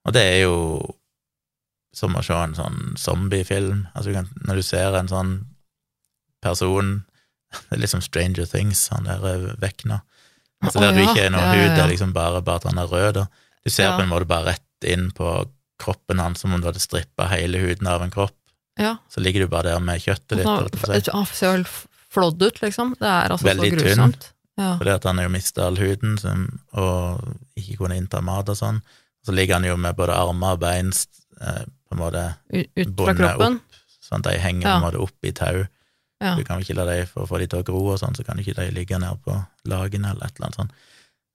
S2: Og det er jo som å se en sånn zombiefilm. Altså, når du ser en sånn person Det er liksom Stranger Things, han der Vekna. Altså der du
S1: ja.
S2: ikke er noe hud, det er liksom bare, bare at han er rød. Da. Du ser på en måte bare rett inn på kroppen hans, som om du hadde strippa hele huden av en kropp.
S1: Ja.
S2: Så ligger du bare der med kjøttet ditt.
S1: Han ser jo helt flådd ut, liksom. Det er altså
S2: Veldig
S1: så
S2: tynn.
S1: grusomt. Ja.
S2: Fordi at han har jo mista all huden som, og ikke kunne innta mat og sånn. Så ligger han jo med både armer og bein eh, på en måte
S1: Ut
S2: bundet
S1: kroppen.
S2: sånn at de henger
S1: Ja.
S2: på en måte opp i tau.
S1: Ja.
S2: Du kan vel ikke la dem, For å få de til å gro og sånn, så kan du ikke de ligge nede på lagene eller et eller annet sånt.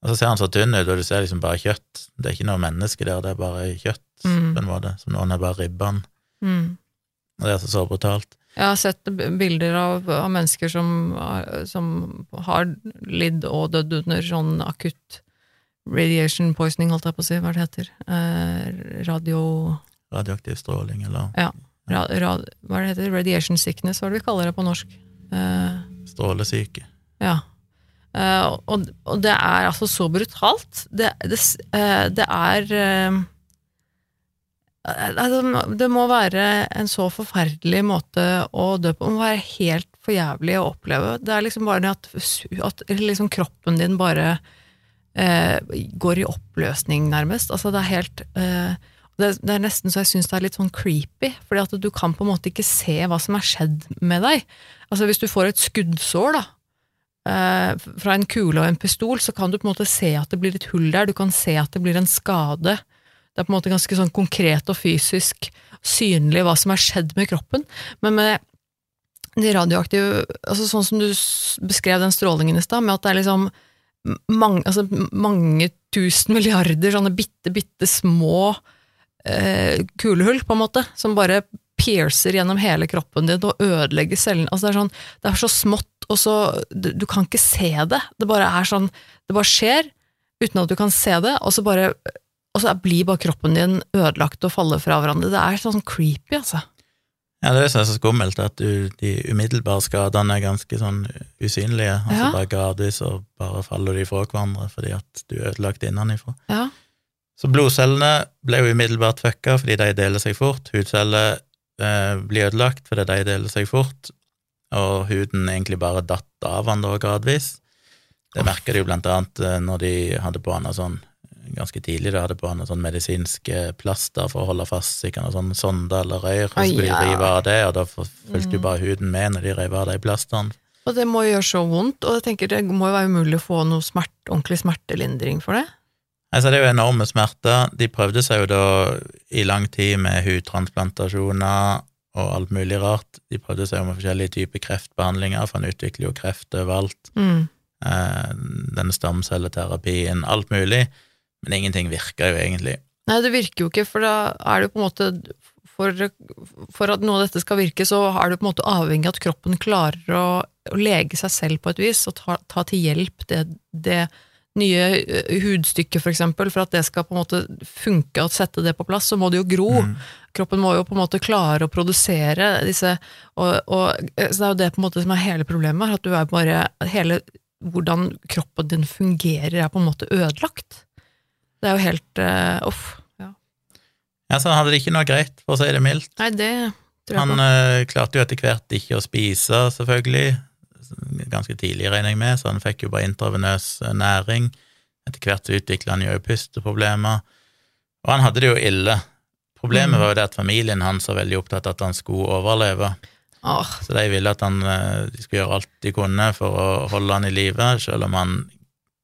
S2: Og så ser han så tynn ut, og du ser liksom bare kjøtt. Det er ikke noe menneske der, det er bare kjøtt,
S1: Mm.
S2: på en måte. Som noen har bare ribba han.
S1: Mm.
S2: Og det er altså så brutalt.
S1: Jeg har sett bilder av, av mennesker som, som har lidd og dødd under sånn akutt radiation poisoning, holdt jeg på å si, hva det heter. Eh, radio...
S2: Radioaktiv stråling, eller
S1: Ra, ra, hva det heter Radiation sickness, hva er det vi kaller det på norsk? Eh,
S2: strålesyke.
S1: ja. Eh, og, og det er altså så brutalt. Det, det, eh, det er eh, det må- være en så forferdelig måte å dø på. Det må være helt for jævlig å oppleve. Det er liksom bare at, at liksom kroppen din bare går i oppløsning, nærmest. Altså, det er helt det, det er nesten så jeg syns det er litt sånn creepy, fordi at du kan på en måte ikke se hva som er skjedd med deg. Altså Hvis du får et skuddsår da, fra en kule og en pistol, så kan du på en måte se at det blir et hull der, du kan se at det blir en skade. Det er på en måte ganske sånn konkret og fysisk synlig hva som har skjedd med kroppen. Men med de radioaktive altså Sånn som du beskrev den strålingen i stad, med at det er liksom mange, altså mange tusen milliarder sånne bitte, bitte små eh, kulehull, på en måte, som bare piercer gjennom hele kroppen din og ødelegger cellene. Altså det, sånn, det er så smått, og så du, du kan ikke se det. Det bare er sånn Det bare skjer uten at du kan se det, og så bare og så blir bare kroppen din ødelagt og faller fra hverandre. Det er sånn creepy, altså.
S2: Ja, det er er så skummelt, at du, de umiddelbare skadene er ganske sånn usynlige. Altså
S1: Ja.
S2: bare gradvis og bare faller de fra hverandre fordi at du er ødelagt innenfra.
S1: Ja.
S2: Så blodcellene ble jo umiddelbart fucka fordi de deler seg fort. Hudceller eh, blir ødelagt fordi de deler seg fort, og huden egentlig bare datt av han da gradvis. Det merka de jo blant annet eh, når de hadde på han sånn ganske tidlig, de hadde på han sånn medisinske plaster for å holde fast sikkert noe sånn sonde eller røyr, og skulle de rive av det, og da fulgte jo
S1: Mm.
S2: bare huden med når de rev av de plasterne.
S1: Og det må jo gjøre så vondt, og jeg tenker det må jo være umulig å få noe smert, ordentlig smertelindring for det.
S2: Altså, det er jo enorme smerter. De prøvde seg jo da i lang tid med hudtransplantasjoner og alt mulig rart. De prøvde seg med forskjellige typer kreftbehandlinger, for han utvikler jo kreft overalt.
S1: Mm.
S2: Eh, denne stamcelleterapien, alt mulig. Men ingenting virker jo egentlig.
S1: Nei, det virker jo ikke, for da er det på en måte for, for at noe av dette skal virke, så er det på en måte avhengig av at kroppen klarer å, å lege seg selv på et vis, og ta, ta til hjelp det, det nye hudstykker, hudstykket, for eksempel, for at det skal på en måte funke og sette det på plass, så må det jo gro.
S2: Mm.
S1: Kroppen må jo på en måte klare å produsere disse og, og, eh, Så det er jo det på en måte som er hele problemet, at du er bare hele Hvordan kroppen din fungerer, er på en måte ødelagt. Det er jo helt uh, Uff. Ja.
S2: Ja, så han hadde det ikke noe greit, for å si det mildt.
S1: Nei, det tror jeg
S2: Han
S1: på.
S2: eh, klarte jo etter hvert ikke å spise, selvfølgelig. Ganske tidlig, regner jeg med, så han fikk jo bare intravenøs eh, næring. Etter hvert så utvikla han jo pusteproblemer. Og han hadde det jo ille. Problemet
S1: Mm.
S2: var jo det at familien hans var veldig opptatt av at han skulle overleve.
S1: Oh.
S2: Så de ville at han, eh, de skulle gjøre alt de kunne for å holde han i live, selv om han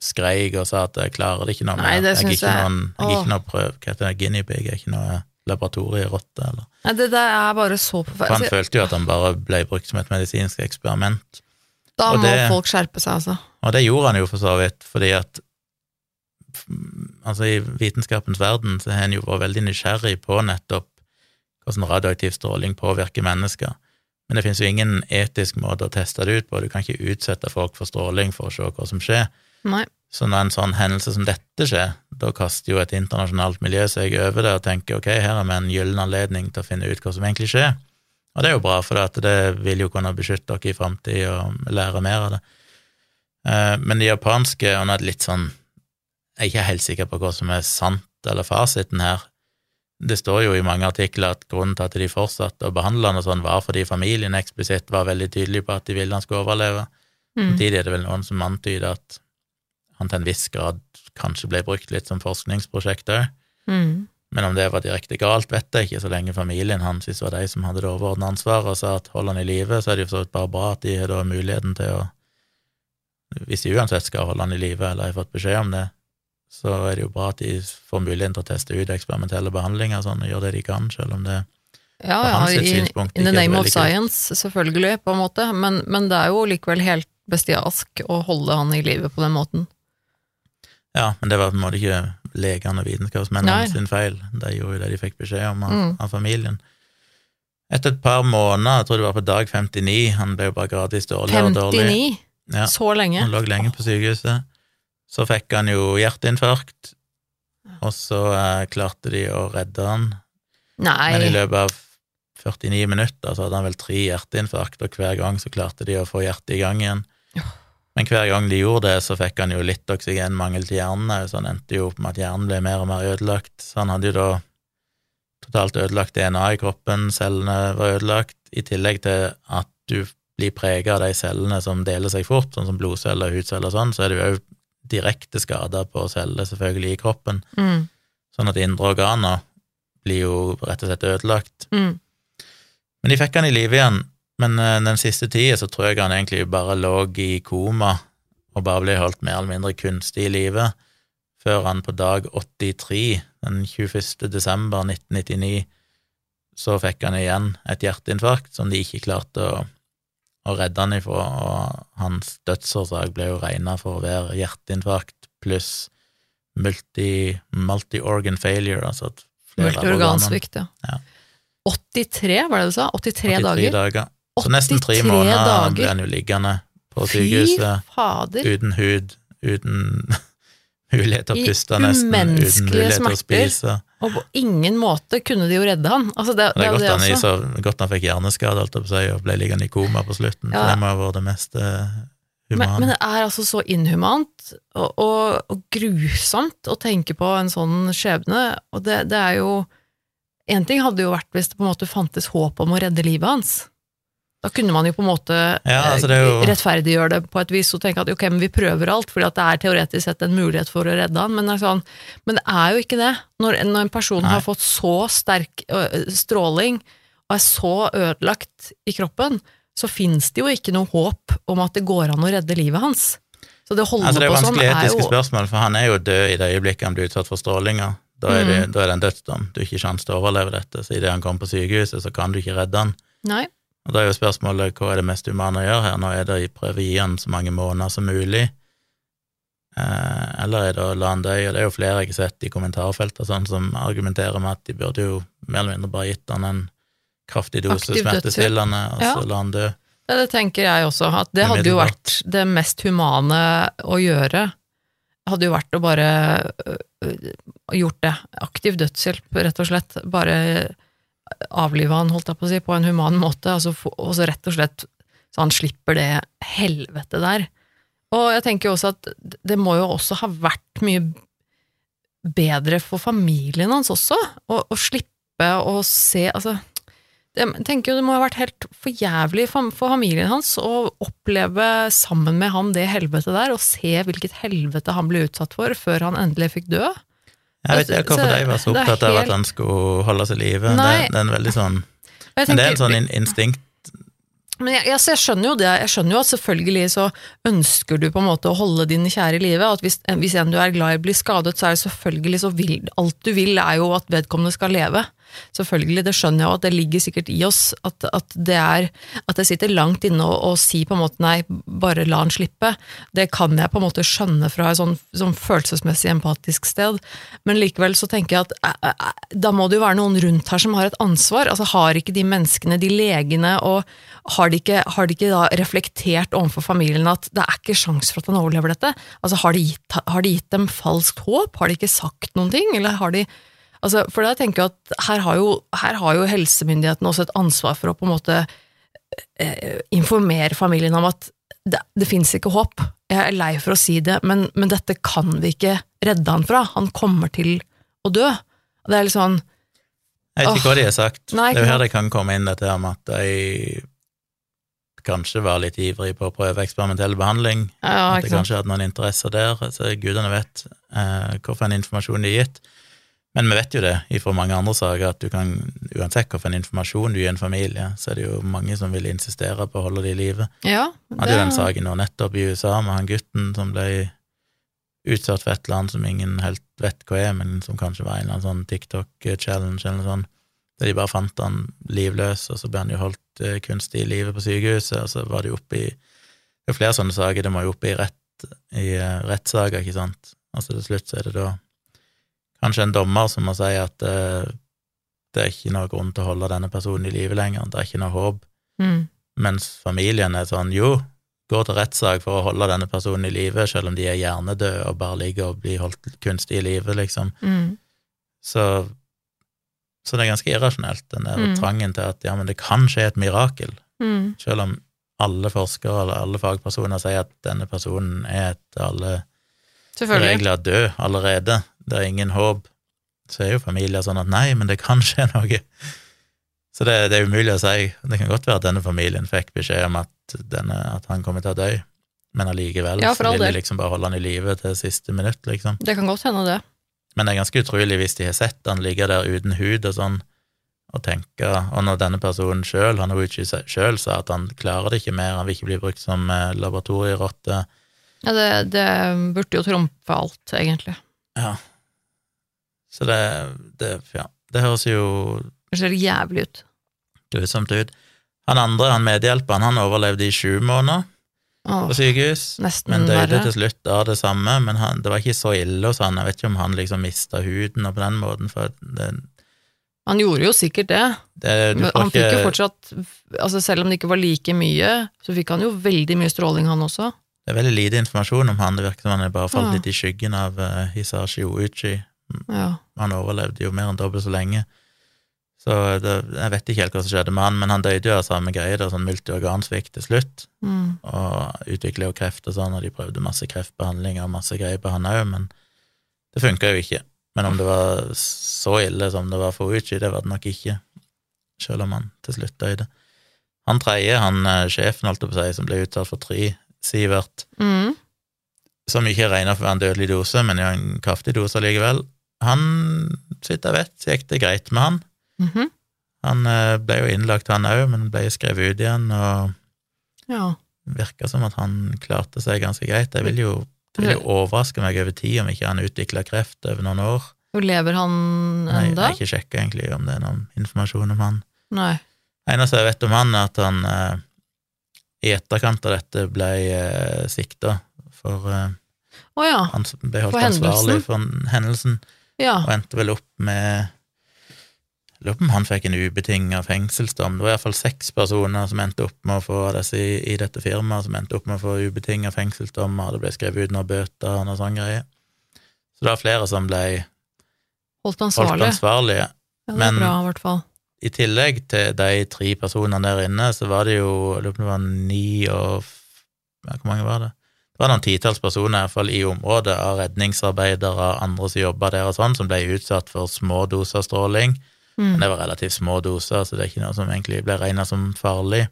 S2: skreik og sa at 'jeg klarer det ikke noe
S1: Nei,
S2: mer'.
S1: det
S2: Jeg er noen, jeg er ikke noe prøv, hva heter det, guinea pig, jeg er ikke noe laboratorierotte, eller
S1: Nei, det der er bare så
S2: For han følte jo at han bare ble brukt som et medisinsk eksperiment.
S1: Da må
S2: det-
S1: folk skjerpe seg, altså.
S2: Og det gjorde han jo for så vidt, fordi at altså i vitenskapens verden så har en jo vært veldig nysgjerrig på nettopp hvordan radioaktiv stråling påvirker mennesker. Men det finnes jo ingen etisk måte å teste det ut på, du kan ikke utsette folk for stråling for å se hva som skjer.
S1: Nei.
S2: Så når en sånn hendelse som dette skjer, da kaster jo et internasjonalt miljø seg over det og tenker ok, her har vi en gyllen anledning til å finne ut hva som egentlig skjer. Og det er jo bra, for det, det vil jo kunne beskytte dere i framtida og lære mer av det. Eh, Men de japanske, og nå er det litt sånn Jeg er ikke helt sikker på hva som er sant eller fasiten her. Det står jo i mange artikler at grunnen til at de fortsatte å behandle han og sånn, var fordi familien eksplisitt var veldig tydelig på at de ville han skulle overleve.
S1: Mm.
S2: Samtidig er det vel noen som antyder at han til en viss grad kanskje ble brukt litt som forskningsprosjekt òg.
S1: Mm.
S2: Men om det var direkte galt, vet jeg ikke, så lenge familien hans var de som hadde det overordnede ansvaret og sa at hold han i live, så er det jo så vidt bare bra at de har da muligheten til å Hvis de uansett skal holde han i live, eller har fått beskjed om det, så er det jo bra at de får muligheten til å teste ut eksperimentelle behandlinger sånn, og gjøre det de kan, selv om det
S1: Ja, ja,
S2: hans
S1: i, in the name of science, selvfølgelig, på en måte, men, men det er jo likevel helt bestialsk å holde han i live på den måten.
S2: Ja, men det var på en måte ikke legene og vitenskapsmennene sin feil. De gjorde jo det de fikk beskjed om av,
S1: Mm.
S2: av familien. Etter et par måneder, jeg tror det var på dag 59, han ble jo bare gradvis dårligere og dårligere.
S1: 59!
S2: Ja,
S1: Så lenge.
S2: han lå lenge på sykehuset. Så fikk han jo hjerteinfarkt, og så eh, klarte de å redde han.
S1: Nei.
S2: Men i løpet av 49 minutter så hadde han vel tre hjerteinfarkt, og hver gang så klarte de å få hjertet i gang igjen. Men hver gang de gjorde det, så fikk han jo litt oksygenmangel til hjernen, òg, så han endte jo opp med at hjernen ble mer og mer ødelagt. Så han hadde jo da totalt ødelagt DNA i kroppen, cellene var ødelagt, i tillegg til at du blir prega av de cellene som deler seg fort, sånn som blodceller, hudceller og sånn, så er det jo òg direkte skader på celler selvfølgelig i kroppen,
S1: Mm.
S2: sånn at indre organer blir jo rett og slett ødelagt.
S1: Mm.
S2: Men de fikk han i live igjen, men eh, den siste tida så tror jeg han egentlig bare lå i koma og bare ble holdt mer eller mindre kunstig i live, før han på dag 83, den 21. desember 1999, så fikk han igjen et hjerteinfarkt som de ikke klarte å, å redde han ifra, og hans dødsårsak ble jo regna for å være hjerteinfarkt pluss multi, multi-organ failure, altså at flere
S1: Multiorgansvikt, ja.
S2: Ja.
S1: 83, var det du sa? 83,
S2: 83
S1: dager?
S2: Så nesten tre måneder
S1: dager.
S2: ble han jo liggende på sykehuset uten hud, uten mulighet til å
S1: I
S2: puste nesten, uten mulighet til å spise.
S1: Og på ingen måte kunne de jo redde han. Altså, det,
S2: Det er godt
S1: det
S2: han, så, godt han fikk hjerneskade si, og ble liggende i koma på slutten,
S1: Ja.
S2: for det må ha vært det mest humane.
S1: Men, men det er altså så inhumant og, og, og grusomt å tenke på en sånn skjebne, og det, det er jo En ting hadde jo vært hvis det på en måte fantes håp om å redde livet hans. Da kunne man jo på en måte
S2: Ja, altså det jo-
S1: eh, rettferdiggjøre det på et vis og tenke at ok, men vi prøver alt, fordi det er teoretisk sett en mulighet for å redde han, men sånn, men det er jo ikke det. Når, når en person
S2: Nei.
S1: har fått så sterk stråling og er så ødelagt i kroppen, så fins det jo ikke noe håp om at det går an å redde livet hans. Så det
S2: Altså, det er
S1: på sånn
S2: vanskelig
S1: er
S2: etiske
S1: jo
S2: spørsmål, for han er jo død i det øyeblikket han blir utsatt for strålinga. Da er, det,
S1: Mm.
S2: da er det en dødsdom. Du har ikke sjanse til å overleve dette, så idet han kommer på sykehuset, så kan du ikke redde han.
S1: Nei.
S2: Og da er jo spørsmålet hva er det mest humane å gjøre her? Nå er det å prøve å gi han så mange måneder som mulig, eh, eller er det å la han dø? Og det er jo flere jeg har sett i kommentarfeltet sånn, som argumenterer med at de burde jo mer eller mindre bare gitt han en kraftig dose
S1: Aktiv
S2: smertestillende, og
S1: Ja.
S2: så la han dø.
S1: Ja, det tenker jeg også, at det hadde jo vært det mest humane å gjøre. Hadde jo vært å bare ø, ø, gjort det. Aktiv dødshjelp, rett og slett. Bare avlive han, holdt jeg på å si, på en human måte, altså, få- og så rett og slett så han slipper det helvete der. Og jeg tenker jo også at det må jo også ha vært mye bedre for familien hans også, å, å slippe å se Altså, jeg tenker jo det må ha vært helt for jævlig for, for familien hans å oppleve sammen med ham det helvetet der, og se hvilket helvete han ble utsatt for før han endelig fikk dø.
S2: Jeg vet ikke hvorfor de var så opptatt av at han skulle holde seg i live. Det, det er en veldig sånn Men det er en sånn instinkt
S1: Men jeg, jeg, jeg skjønner jo det, jeg skjønner jo at selvfølgelig så ønsker du på en måte å holde din kjære i live, at hvis, hvis en du er glad i blir skadet, så er det selvfølgelig så vil, alt du vil er jo at vedkommende skal leve. Selvfølgelig, det skjønner jeg jo det ligger sikkert i oss, at, at det er At jeg sitter langt inne og, og sier på en måte nei, bare la han slippe. Det kan jeg på en måte skjønne fra et sånn, sånn følelsesmessig empatisk sted, men likevel så tenker jeg at eh, eh, da må det jo være noen rundt her som har et ansvar. altså Har ikke de menneskene, de legene, og har de ikke, har de ikke da reflektert overfor familien at det er ikke sjans for at han overlever dette? Altså Har de gitt, har de gitt dem falskt håp? Har de ikke sagt noen ting? Eller har de altså, For da tenker jeg at her har, jo, her har jo helsemyndighetene også et ansvar for å på en måte eh, informere familien om at det, det fins ikke håp. Jeg er lei for å si det, men, men, dette kan vi ikke redde han fra. Han kommer til å dø. Det er litt sånn
S2: Jeg vet ikke hva de har sagt.
S1: Nei,
S2: det er jo her det kan komme inn dette her med at de kanskje var litt ivrig på å prøve eksperimentell behandling.
S1: ja,
S2: at de kanskje hadde noen interesser der. Så gudene vet eh, hvorfor en informasjon de er gitt. Men vi vet jo det fra mange andre saker, at du kan, uansett hvilken informasjon du gir en familie, så er det jo mange som vil insistere på å holde det i live.
S1: Ja,
S2: Vi hadde jo den saken nå nettopp i USA med han gutten som ble utsatt for et eller annet som ingen helt vet hva er, men som kanskje var en eller annen sånn TikTok-challenge eller noe sånt, der de bare fant han livløs, og så ble han jo holdt eh, kunstig i live på sykehuset, og så var det jo oppe i Det er flere sånne saker, det må jo opp i rett i eh, rettssaker, ikke sant, altså til slutt så er det da kanskje en dommer som må si at uh, det er ikke noe grunn til å holde denne personen i live lenger, det er ikke noe håp,
S1: Mm.
S2: mens familien er sånn jo, går til rettssak for å holde denne personen i live, selv om de er hjernedøde og bare ligger og blir holdt kunstig i live, liksom.
S1: Mm.
S2: Så, så det er ganske irrasjonelt, den der
S1: Mm.
S2: trangen til at ja, men det kan skje et mirakel,
S1: Mm.
S2: selv om alle forskere eller alle fagpersoner sier at denne personen er etter alle regler død allerede, det er ingen håp, så er jo familier sånn at nei, men det kan skje noe. Så det, det er umulig å si. Det kan godt være at denne familien fikk beskjed om at, denne, at han kommer til å dø, men allikevel
S1: Ja,
S2: så vil de liksom bare holde han i live til siste minutt, liksom.
S1: Det kan godt hende, det.
S2: Men det er ganske utrolig hvis de har sett han ligge der uten hud og sånn, og tenke Og når denne personen sjøl, han har jo ikke sjøl sa at han klarer det ikke mer, han vil ikke bli brukt som eh, laboratorierotte.
S1: Ja, det, det burde jo trumfe alt, egentlig.
S2: Ja. Så det, det Ja. Det høres jo
S1: Det ser jævlig ut.
S2: grusomt ut. Han andre, han medhjelperen, han overlevde i sju måneder
S1: Åh,
S2: på sykehus,
S1: nesten
S2: men døde
S1: verre.
S2: til slutt av det samme. Men han, det var ikke så ille hos han. Jeg vet ikke om han liksom mista huden og på den måten, for det,
S1: Han gjorde jo sikkert det.
S2: det
S1: Men han fikk jo fortsatt altså Selv om det ikke var like mye, så fikk han jo veldig mye stråling, han også.
S2: Det er veldig lite informasjon om han. Det virker som han er bare falt
S1: Ja.
S2: litt i skyggen av uh, Hisashi Ouichi.
S1: Ja.
S2: Han overlevde jo mer enn dobbelt så lenge. Så det, jeg vet ikke helt hva som skjedde med han, men han døde jo av samme greie, da, sånn multiorgansvikt til slutt.
S1: Mm.
S2: og utvikla jo kreft og sånn, og de prøvde masse kreftbehandling og masse greier på han òg, men det funka jo ikke. Men om det var så ille som det var for Uchi, det var det nok ikke, selv om han til slutt døde. Han tredje, han eh, sjefen, holdt jeg på å si, som ble utsatt for tre, Sivert,
S1: Mm.
S2: som ikke er regna for å være en dødelig dose, men jo en kraftig dose likevel, han, så vidt jeg vet, gikk det greit med han.
S1: Mhm.
S2: Han eh, ble jo innlagt, han òg, men ble skrevet ut igjen, og
S1: Ja.
S2: virka som at han klarte seg ganske greit. Jeg vil jo, det vil jo overraske meg over tid om ikke han utvikla kreft over noen år.
S1: Og lever han
S2: Nei, jeg har ikke sjekka egentlig om det er noen informasjon om han.
S1: Nei.
S2: Eneste jeg vet om han, er at han eh, i etterkant av dette ble eh, sikta for eh,
S1: oh ja.
S2: Han ble holdt
S1: For
S2: ansvarlig for hendelsen,
S1: Ja.
S2: og endte vel opp med Lurer på om han fikk en ubetinga fengselsdom. Det var iallfall seks personer som endte opp med å få disse i, i dette firmaet, som endte opp med å få ubetinga fengselsdommer, det ble skrevet ut noen bøter og noe sånn greier. Så det var flere som ble
S1: Holdt
S2: holdt ansvarlige.
S1: Ja, det
S2: men-
S1: bra, i hvert fall.
S2: I tillegg til de tre personene der inne, så var det jo jeg lurer på om det var ni og ja, Hvor mange var det? Det var noen titalls personer i hvert fall i området av redningsarbeidere andre som jobba der og sånn, som ble utsatt for små doser stråling. Men
S1: Mm.
S2: det var relativt små doser, så det er ikke noe som egentlig ble regna som farlig.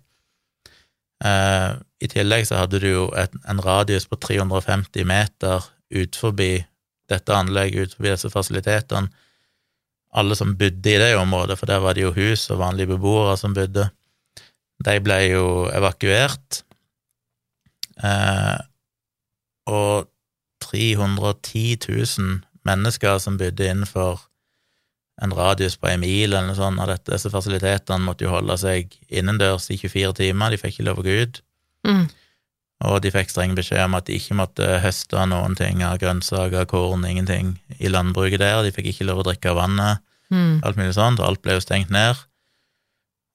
S2: Eh, I tillegg så hadde du jo et, en radius på 350 meter ut forbi dette anlegget, ut forbi disse fasilitetene. Alle som bodde i det området, for der var det jo hus og vanlige beboere som bodde, de ble jo evakuert. Eh, og 310 000 mennesker som bodde innenfor en radius på en mil eller noe sånt av dette. Disse fasilitetene måtte jo holde seg innendørs i 24 timer, de fikk ikke lov å gå ut.
S1: Mm.
S2: Og de fikk streng beskjed om at de ikke måtte høste noen ting av grønnsaker, korn, ingenting i landbruket der. De fikk ikke lov å drikke av vannet,
S1: Mm.
S2: alt mulig sånt. Alt ble jo stengt ned.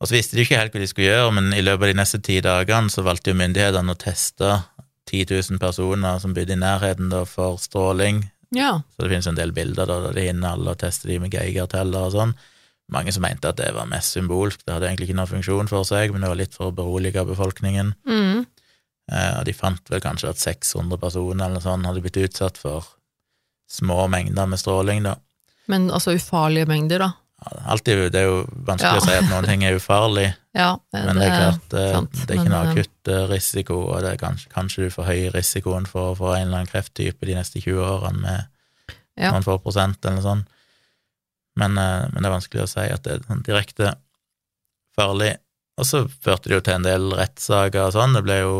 S2: Og så visste de ikke helt hva de skulle gjøre, men i løpet av de neste ti dagene så valgte jo myndighetene å teste 10 000 personer som bodde i nærheten da, for stråling.
S1: Ja.
S2: Så det finnes en del bilder da, der de hinner alle og tester de med geigerteller og sånn. Mange som mente at det var mest symbolsk, det hadde egentlig ikke noen funksjon for seg, men det var litt for å berolige befolkningen.
S1: Mm.
S2: Eh, og de fant vel kanskje at 600 personer eller sånn hadde blitt utsatt for små mengder med stråling, da.
S1: Men altså ufarlige mengder, da.
S2: Ja, alltid, det er jo vanskelig
S1: Ja.
S2: å si at noen ting er ufarlig,
S1: Ja,
S2: men det er klart, det,
S1: sant,
S2: det er ikke noe
S1: eh,
S2: akutt eh, risiko, og det er kanskje, kanskje du forhøyer risikoen for å få en eller annen krefttype de neste 20 årene med
S1: Ja.
S2: noen få prosent eller noe sånt. Men, eh, men det er vanskelig å si at det er sånn direkte farlig. Og så førte det jo til en del rettssaker og sånn. Det ble jo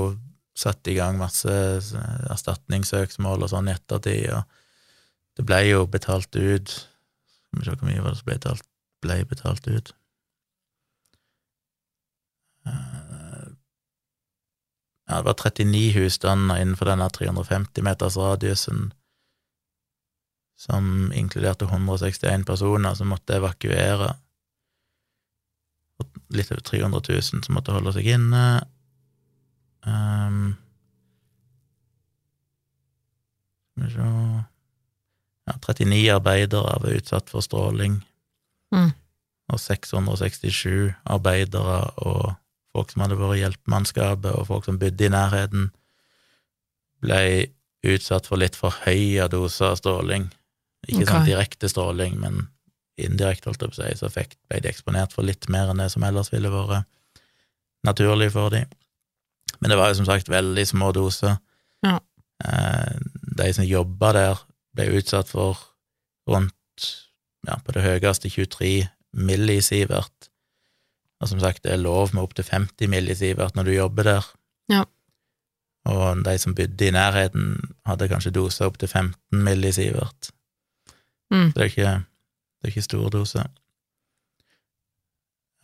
S2: satt i gang masse erstatningssøksmål og sånn i ettertid, og det ble jo betalt ut Skal vi se hvor mye var det som ble betalt, ble betalt ut. Ja, det var 39 husstander innenfor denne 350 meters radiusen som inkluderte 161 personer som måtte evakuere. Og litt over 300 000 som måtte holde seg inne. Um, ja, 39 arbeidere var utsatt for stråling,
S1: Mm.
S2: og 667 arbeidere og folk som hadde vært i hjelpemannskapet, og folk som bodde i nærheten, ble utsatt for litt for høye doser av stråling. Ikke sånn direkte stråling, men indirekte, holdt jeg på å si, så fikk, ble de eksponert for litt mer enn det som ellers ville vært naturlig for dem. Men det var jo som sagt veldig små doser.
S1: Ja.
S2: Eh, De som jobba der, ble utsatt for rundt, ja, på det høyeste 23 millisievert. Og som sagt, det er lov med opptil 50 millisievert når du jobber der.
S1: Ja.
S2: Og de som bodde i nærheten, hadde kanskje doser opptil 15 millisievert.
S1: Mm.
S2: Så det er ikke, det er ikke store doser.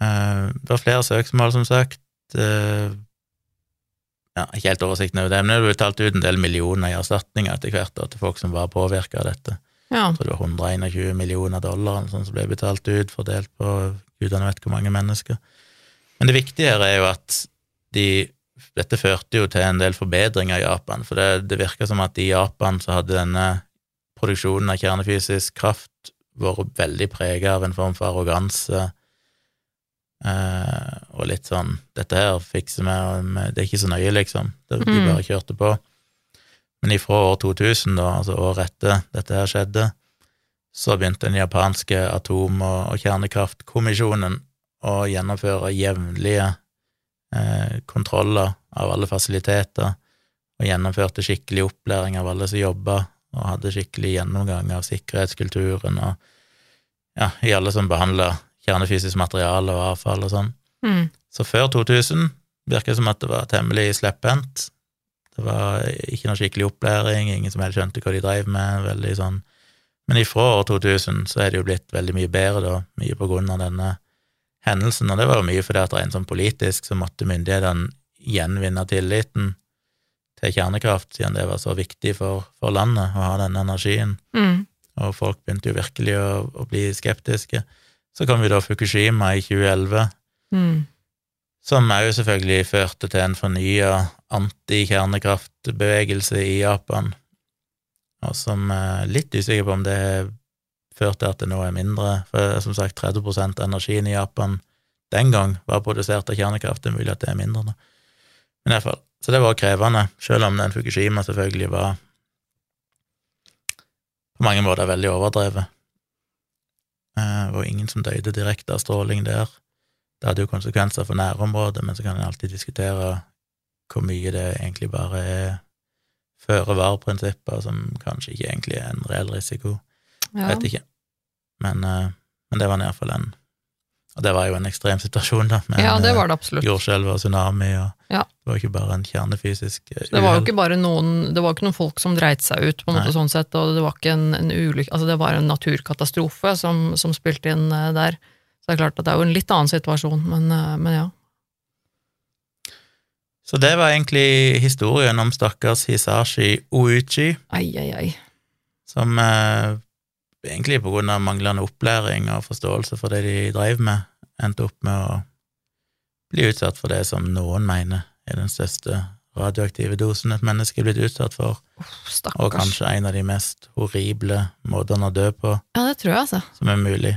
S2: Uh, Det var flere søksmål, som sagt. Uh, Ja, ikke helt oversikten over det, men det ble betalt ut en del millioner i erstatninger etter hvert da, til folk som var påvirka av dette.
S1: Ja.
S2: Jeg tror det var 121 millioner dollar sånn som ble betalt ut, fordelt på gudene vet hvor mange mennesker. Men det viktige her er jo at de, dette førte jo til en del forbedringer i Japan, for det, det virka som at i Japan så hadde denne produksjonen av kjernefysisk kraft vært veldig prega av en form for arroganse eh, og litt sånn 'Dette her fikser vi, det er ikke så nøye', liksom. De
S1: Mm.
S2: bare kjørte på. Men ifra år 2000, da, altså året etter dette her skjedde, så begynte den japanske atom- og, kjernekraftkommisjonen å gjennomføre jevnlige eh, kontroller av alle fasiliteter, og gjennomførte skikkelig opplæring av alle som jobba, og hadde skikkelig gjennomgang av sikkerhetskulturen og ja, i alle som behandla kjernefysisk materiale og avfall og sånn.
S1: Mm.
S2: Så før 2000 virker det som at det var temmelig slepphendt. Det var ikke noe skikkelig opplæring, ingen som helt skjønte hva de drev med, veldig sånn Men ifra år 2000 så er det jo blitt veldig mye bedre, da, mye på grunn av denne hendelsen, og det var jo mye fordi at rent sånn politisk så måtte myndighetene gjenvinne tilliten til kjernekraft, siden det var så viktig for, for landet å ha denne energien
S1: Mm.
S2: og folk begynte jo virkelig å, å bli skeptiske. Så kom vi da Fukushima i 2011,
S1: Mm.
S2: Som òg selvfølgelig førte til en fornya antikjernekraftbevegelse i Japan, og som er litt usikker på om det har ført til at det nå er mindre, for som sagt 30 av energien i Japan den gang var produsert av kjernekraft, det er mulig at det er mindre nå. Men i hvert fall, så det var krevende, selv om den Fukushima selvfølgelig var på mange måter veldig overdrevet. Eh, Det var ingen som døde direkte av stråling der. Det hadde jo konsekvenser for nærområdet, men så kan en alltid diskutere hvor mye det egentlig bare er føre-var-prinsipper, som kanskje ikke egentlig er en reell risiko.
S1: Ja.
S2: Vet ikke. Men, eh, men det var iallfall en Og det var jo en ekstrem situasjon, da, med
S1: Ja, det
S2: eh,
S1: var det absolutt.
S2: jordskjelv og tsunami, og
S1: Ja.
S2: det var ikke bare en kjernefysisk
S1: uhell. Det var jo ikke bare noen Det var ikke noen folk som dreit seg ut, på en måte
S2: Nei.
S1: sånn sett, og det var ikke en, en ulykke Altså, det var en naturkatastrofe som, som spilte inn eh, der. Så det er klart at det er jo en litt annen situasjon, men, eh, men ja.
S2: Så det var egentlig historien om stakkars Hisashi Ouichi,
S1: Ai, ai, ai.
S2: som eh, egentlig på grunn av manglende opplæring og forståelse for det de drev med, endte opp med å bli utsatt for det som noen mener er den største radioaktive dosen et menneske er blitt utsatt for,
S1: oh,
S2: og kanskje en av de mest horrible måtene å dø på
S1: Ja, det tror jeg, altså.
S2: som er mulig.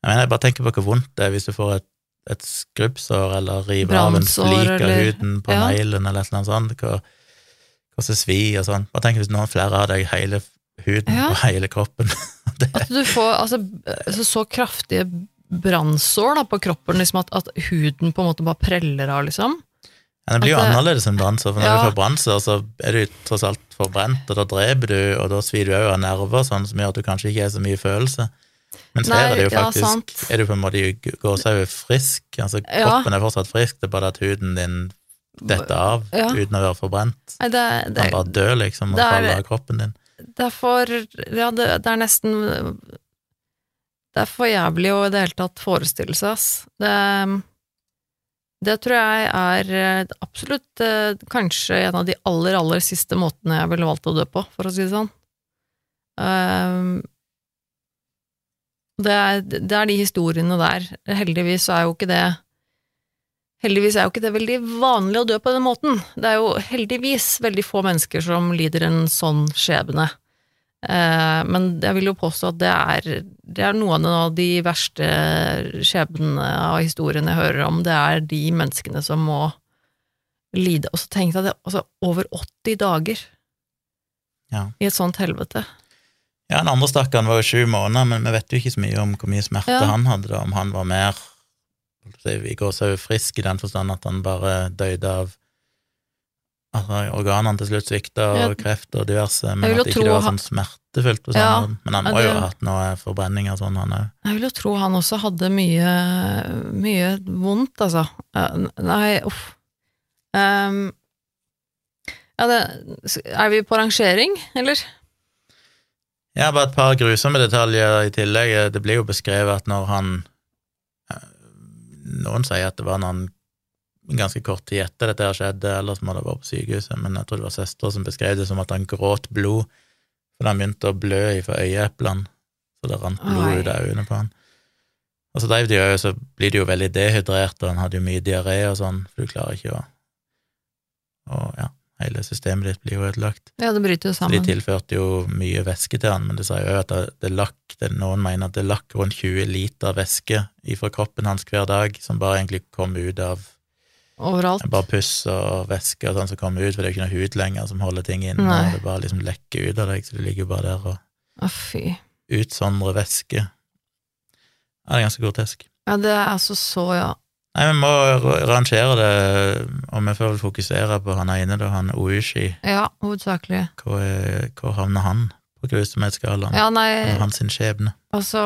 S2: Jeg mener, jeg bare tenker på hvor vondt det er hvis du får et, et skrubbsår eller river av en flik av huden på
S1: Ja.
S2: neglen eller et eller annet sånt, hvor, hvor det svi og sånn. Bare tenk hvis noen flere av deg hele huden
S1: Ja.
S2: på hele kroppen. det,
S1: At du får altså, altså, så kraftige brannsår på kroppen, liksom at, at huden på en måte bare preller av, liksom.
S2: ja, det blir jo
S1: det-
S2: annerledes enn brannsår, for når
S1: Ja.
S2: du får brannsår, så er du tross alt forbrent, og da dreper du, og da svir du òg av nerver, sånn som gjør at du kanskje ikke har så mye følelse. Mens
S1: Nei,
S2: er det jo faktisk
S1: ja,
S2: Er du på en måte gåsehud frisk, altså
S1: Ja.
S2: kroppen er fortsatt frisk, det er bare at huden din detter av
S1: Ja.
S2: uten å være forbrent.
S1: Nei, det,
S2: Du
S1: det,
S2: kan bare dø, liksom, og
S1: det er-
S2: falle av kroppen din.
S1: det er for Ja, det, det er nesten Det er for jævlig å i det hele tatt forestille seg, ass. Det, det tror jeg er eh, absolutt eh, kanskje en av de aller, aller siste måtene jeg ville valgt å dø på, for å si det sånn. Ehm, det, er, det er de historiene der. Heldigvis er jo ikke det Heldigvis er jo ikke det veldig vanlig å dø på den måten. Det er jo heldigvis veldig få mennesker som lider en sånn skjebne. Eh, men jeg vil jo påstå at det er, det er noen av de verste skjebnene av historiene jeg hører om. Det er de menneskene som må lide. Og så tenkte jeg det, altså over 80 dager
S2: Ja.
S1: i et sånt helvete.
S2: Ja, den andre stakkaren var jo sju måneder, men vi vet jo ikke så mye om hvor mye smerte
S1: Ja.
S2: han hadde, da, om han var mer I går gåsehud frisk i den forstand at han bare døde av altså, organene til slutt svikta, og
S1: Ja.
S2: kreft og diverse, men at ikke det var sånn smertefullt på
S1: Ja,
S2: sånn måte. Men han
S1: ja,
S2: må jo ha hatt noe forbrenning og sånn, han òg.
S1: Jeg vil jo tro han også hadde mye, mye vondt, altså. Nei, uff. Um, ja, det, er vi på rangering, eller?
S2: Ja, bare et par grusomme detaljer i tillegg. Det blir jo beskrevet at når han eh, Noen sier at det var når han ganske kort tid etter dette her skjedde, eller så må det ha vært på sykehuset, men jeg tror det var søstera som beskrev det som at han gråt blod fordi han begynte å blø ifra øyeeplene, så det rant blod ut av øynene på han. Og så drev de jo, så blir de jo veldig dehydrert, og han hadde jo mye diaré og sånn, for du klarer ikke å Og ja, hele systemet ditt blir jo ødelagt.
S1: Ja, det bryter jo
S2: Så de tilførte jo mye væske til han, men det sier jo at det, lakk, det, noen mener at det lakk rundt 20 liter væske fra kroppen hans hver dag, som bare egentlig kom ut av
S1: Overalt.
S2: bare puss og væske og sånn som kommer ut, for det er jo ikke noe hud lenger som holder ting inne,
S1: Nei.
S2: og det bare liksom lekker ut av deg, så du ligger jo bare der og
S1: fy.
S2: utsondrer væske. Ja, det er ganske grotesk.
S1: Ja, det er altså så, ja.
S2: Nei, vi må ra- rangere det, og vi får vel fokusere på han ene, da, han Oishi.
S1: Ja, hovedsakelig.
S2: Hvor, er- hvor havner han på grusomhetsskalaen?
S1: Ja, nei,
S2: hans sin skjebne?
S1: altså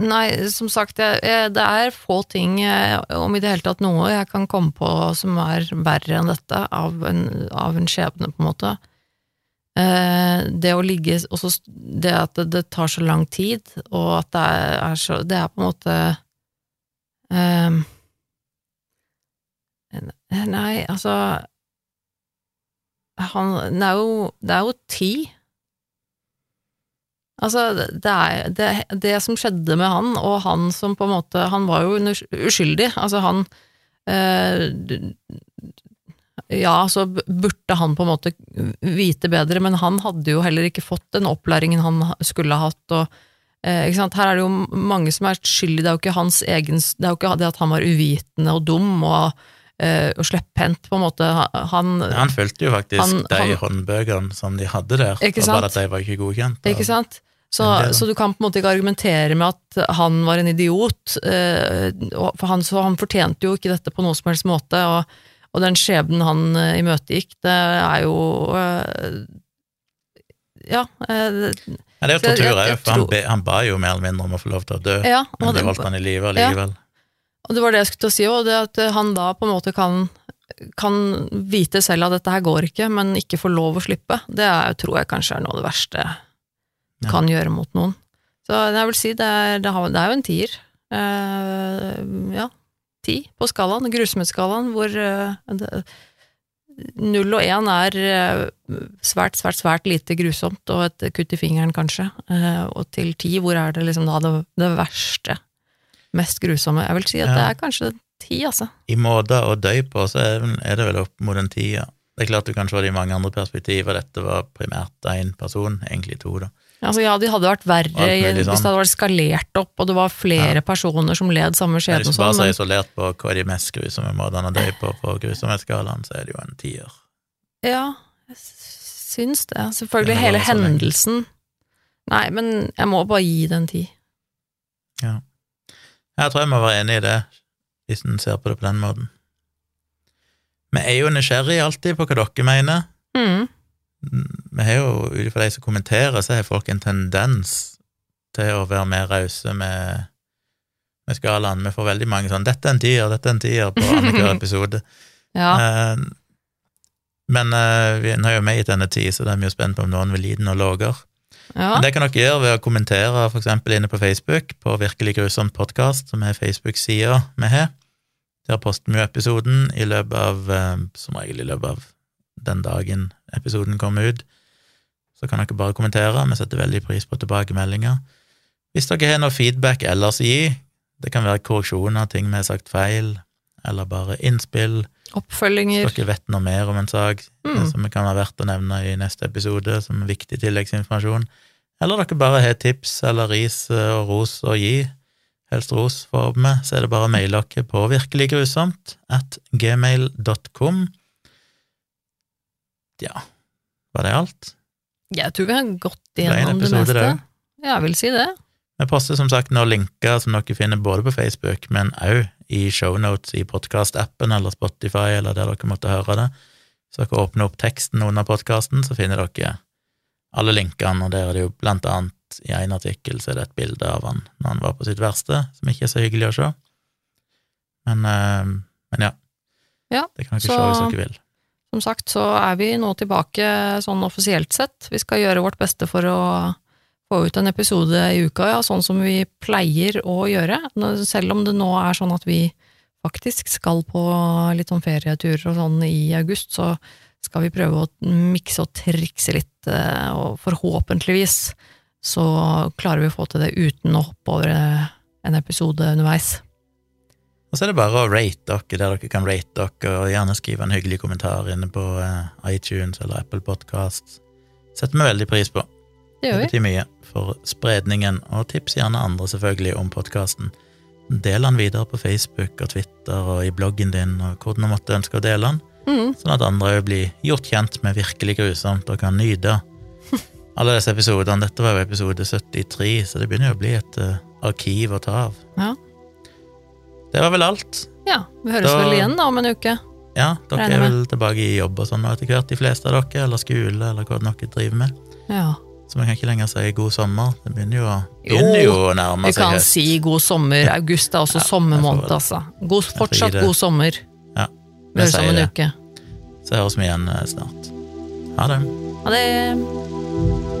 S1: Nei, som sagt, jeg, jeg, det er få ting, eh, om i det hele tatt noe, jeg kan komme på som er verre enn dette, av en, av en skjebne, på en måte. Eh, det å ligge også Det at det, tar så lang tid, og at det er, så Det er på en måte um, Nei, altså han, det, er jo, det er jo ti. Altså, det er det, det som skjedde med han, og han som på en måte Han var jo uskyldig. Altså, han d- Ja, så burde han på en måte vite bedre, men han hadde jo heller ikke fått den opplæringen han skulle ha hatt, og eh, ikke sant? Her er det jo mange som er skyldige, det er jo ikke hans egen Det er jo ikke det at han var uvitende og dum og, eh, og slepphendt, på en måte. Han,
S2: Han fulgte jo faktisk
S1: Han-
S2: de
S1: han-
S2: håndbøkene som de hadde der,
S1: Ikke
S2: og bare at de var ikke godkjent.
S1: Ikke sant? Så, så du kan på en måte ikke argumentere med at han var en idiot, eh, for han, så han fortjente jo ikke dette på noen som helst måte, og, og den skjebnen han eh, imøtegikk, det er jo eh, Ja. eh,
S2: ja, det er jo tortur òg, for han, be, han ba jo mer eller mindre om å få lov til å dø,
S1: Ja,
S2: men
S1: det,
S2: holdt han i live allikevel.
S1: og det var det jeg skulle til å si òg, det at han da på en måte kan, kan vite selv at dette her går ikke, men ikke få lov å slippe. Det er, tror jeg kanskje er noe av det verste
S2: Ja.
S1: kan gjøre mot noen. Så jeg vil si det er, det er jo en tier. Uh, ja, ti på skalaen, grusomhetsskalaen, hvor eh, null og én er eh, svært, svært, svært lite grusomt, og et kutt i fingeren kanskje, eh, og til ti, hvor er det liksom da det, det verste, mest grusomme? Jeg vil si at
S2: Ja.
S1: det er kanskje ti, altså.
S2: I måter å dø på, så er det- er det vel opp mot en ti, ja. Det er klart du kan se det i mange andre perspektiver, dette var primært én person, egentlig to, da.
S1: Altså, ja, de hadde vært verre
S2: mulig
S1: hvis det
S2: sånn.
S1: hadde vært skalert opp, og det var flere personer som led samme skjebne
S2: hvis du bare
S1: sånn, men
S2: isolert på hva de mest grusomme måtene å dø på på grusomhetsskalaen, så er det jo en tier.
S1: ja, jeg syns det. Selvfølgelig
S2: er
S1: hele hendelsen. Nei, men jeg må bare gi det en ti.
S2: Jeg tror jeg må være enig i det, hvis en ser på det på den måten. Vi er jo nysgjerrig alltid på hva dere mener.
S1: Mm.
S2: Vi har jo, ut ifra de som kommenterer, så har folk en tendens til å være mer rause med, med skalaen. Vi får veldig mange sånn 'dette er en tier', 'dette er en tier' på annenhver episode.
S1: Ja.
S2: uh, men uh, vi nå er jo vi gitt denne ti, så da er vi jo spent på om noen vil gi den noe lavere.
S1: ja.
S2: Men det kan dere gjøre ved å kommentere for eksempel inne på Facebook, på Virkelig grusomt podkast, som er Facebook-sida vi har. Der poster vi episoden i løpet av, eh, som regel i løpet av den dagen episoden kommer ut. Så kan dere bare kommentere, vi setter veldig pris på tilbakemeldinger. Hvis dere har noe feedback ellers å gi, det kan være korreksjoner, ting vi har sagt feil, eller bare innspill,
S1: Oppfølginger.
S2: hvis dere vet noe mer om en sak
S1: Mm.
S2: som det kan være verdt å nevne i neste episode, som er viktig tilleggsinformasjon, eller dere bare har tips eller ris eh, og ros å gi, helst ros, får vi, så er det bare å maile dere på virkeliggrusomt at gmail.com. Ja, var det alt?
S1: Jeg tror vi har gått
S2: Det
S1: igjennom det, meste.
S2: det ja,
S1: Jeg vil si det.
S2: Vi poster som sagt nå linker som dere finner både på Facebook, men òg i shownotes i podkast-appen eller Spotify eller der dere måtte høre det. Så dere åpner opp teksten under podkasten, så finner dere alle linkene, og der er det jo blant annet i en artikkel så er det et bilde av han når han var på sitt verste, som ikke er så hyggelig å se. Men, eh, men ja.
S1: Ja,
S2: Det kan dere
S1: så-
S2: se hvis dere vil.
S1: Som sagt så er vi nå tilbake sånn offisielt sett. Vi skal gjøre vårt beste for å få ut en episode i uka, ja, sånn som vi pleier å gjøre. Selv om det nå er sånn at vi faktisk skal på litt sånn ferieturer og sånn i august, så skal vi prøve å mikse og trikse litt, eh, og forhåpentligvis så klarer vi å få til det uten å hoppe over eh, en episode underveis.
S2: Og så er det bare å rate dere der dere kan rate dere, og gjerne skrive en hyggelig kommentar inne på eh, iTunes eller Apple Podcasts. Setter vi veldig pris på.
S1: Det det
S2: betyr mye for spredningen, og tips gjerne andre selvfølgelig om podkasten. Del den videre på Facebook og Twitter og i bloggen din, og hvor du måtte ønske å dele den,
S1: Mm,
S2: sånn at andre òg blir gjort kjent med virkelig grusomt og kan nyte alle disse episodene. Dette var jo episode 73, så det begynner jo å bli et uh, arkiv å ta av.
S1: Ja.
S2: Det var vel alt.
S1: ja, vi høres
S2: Da-
S1: vel igjen da om en uke.
S2: Ja, dere er vel tilbake i jobb og sånn etter hvert, de fleste av dere, eller skole, eller hva dere driver med.
S1: Ja.
S2: Så man kan ikke lenger si god sommer. Det begynner jo, begynner jo å nærme
S1: Vi kan si god sommer. August er også
S2: Ja,
S1: sommermåned, altså. God, fortsatt god sommer.
S2: Ja,
S1: Vi høres om en
S2: det.
S1: uke.
S2: Så høres vi igjen eh, snart. Ha det.
S1: Ha det.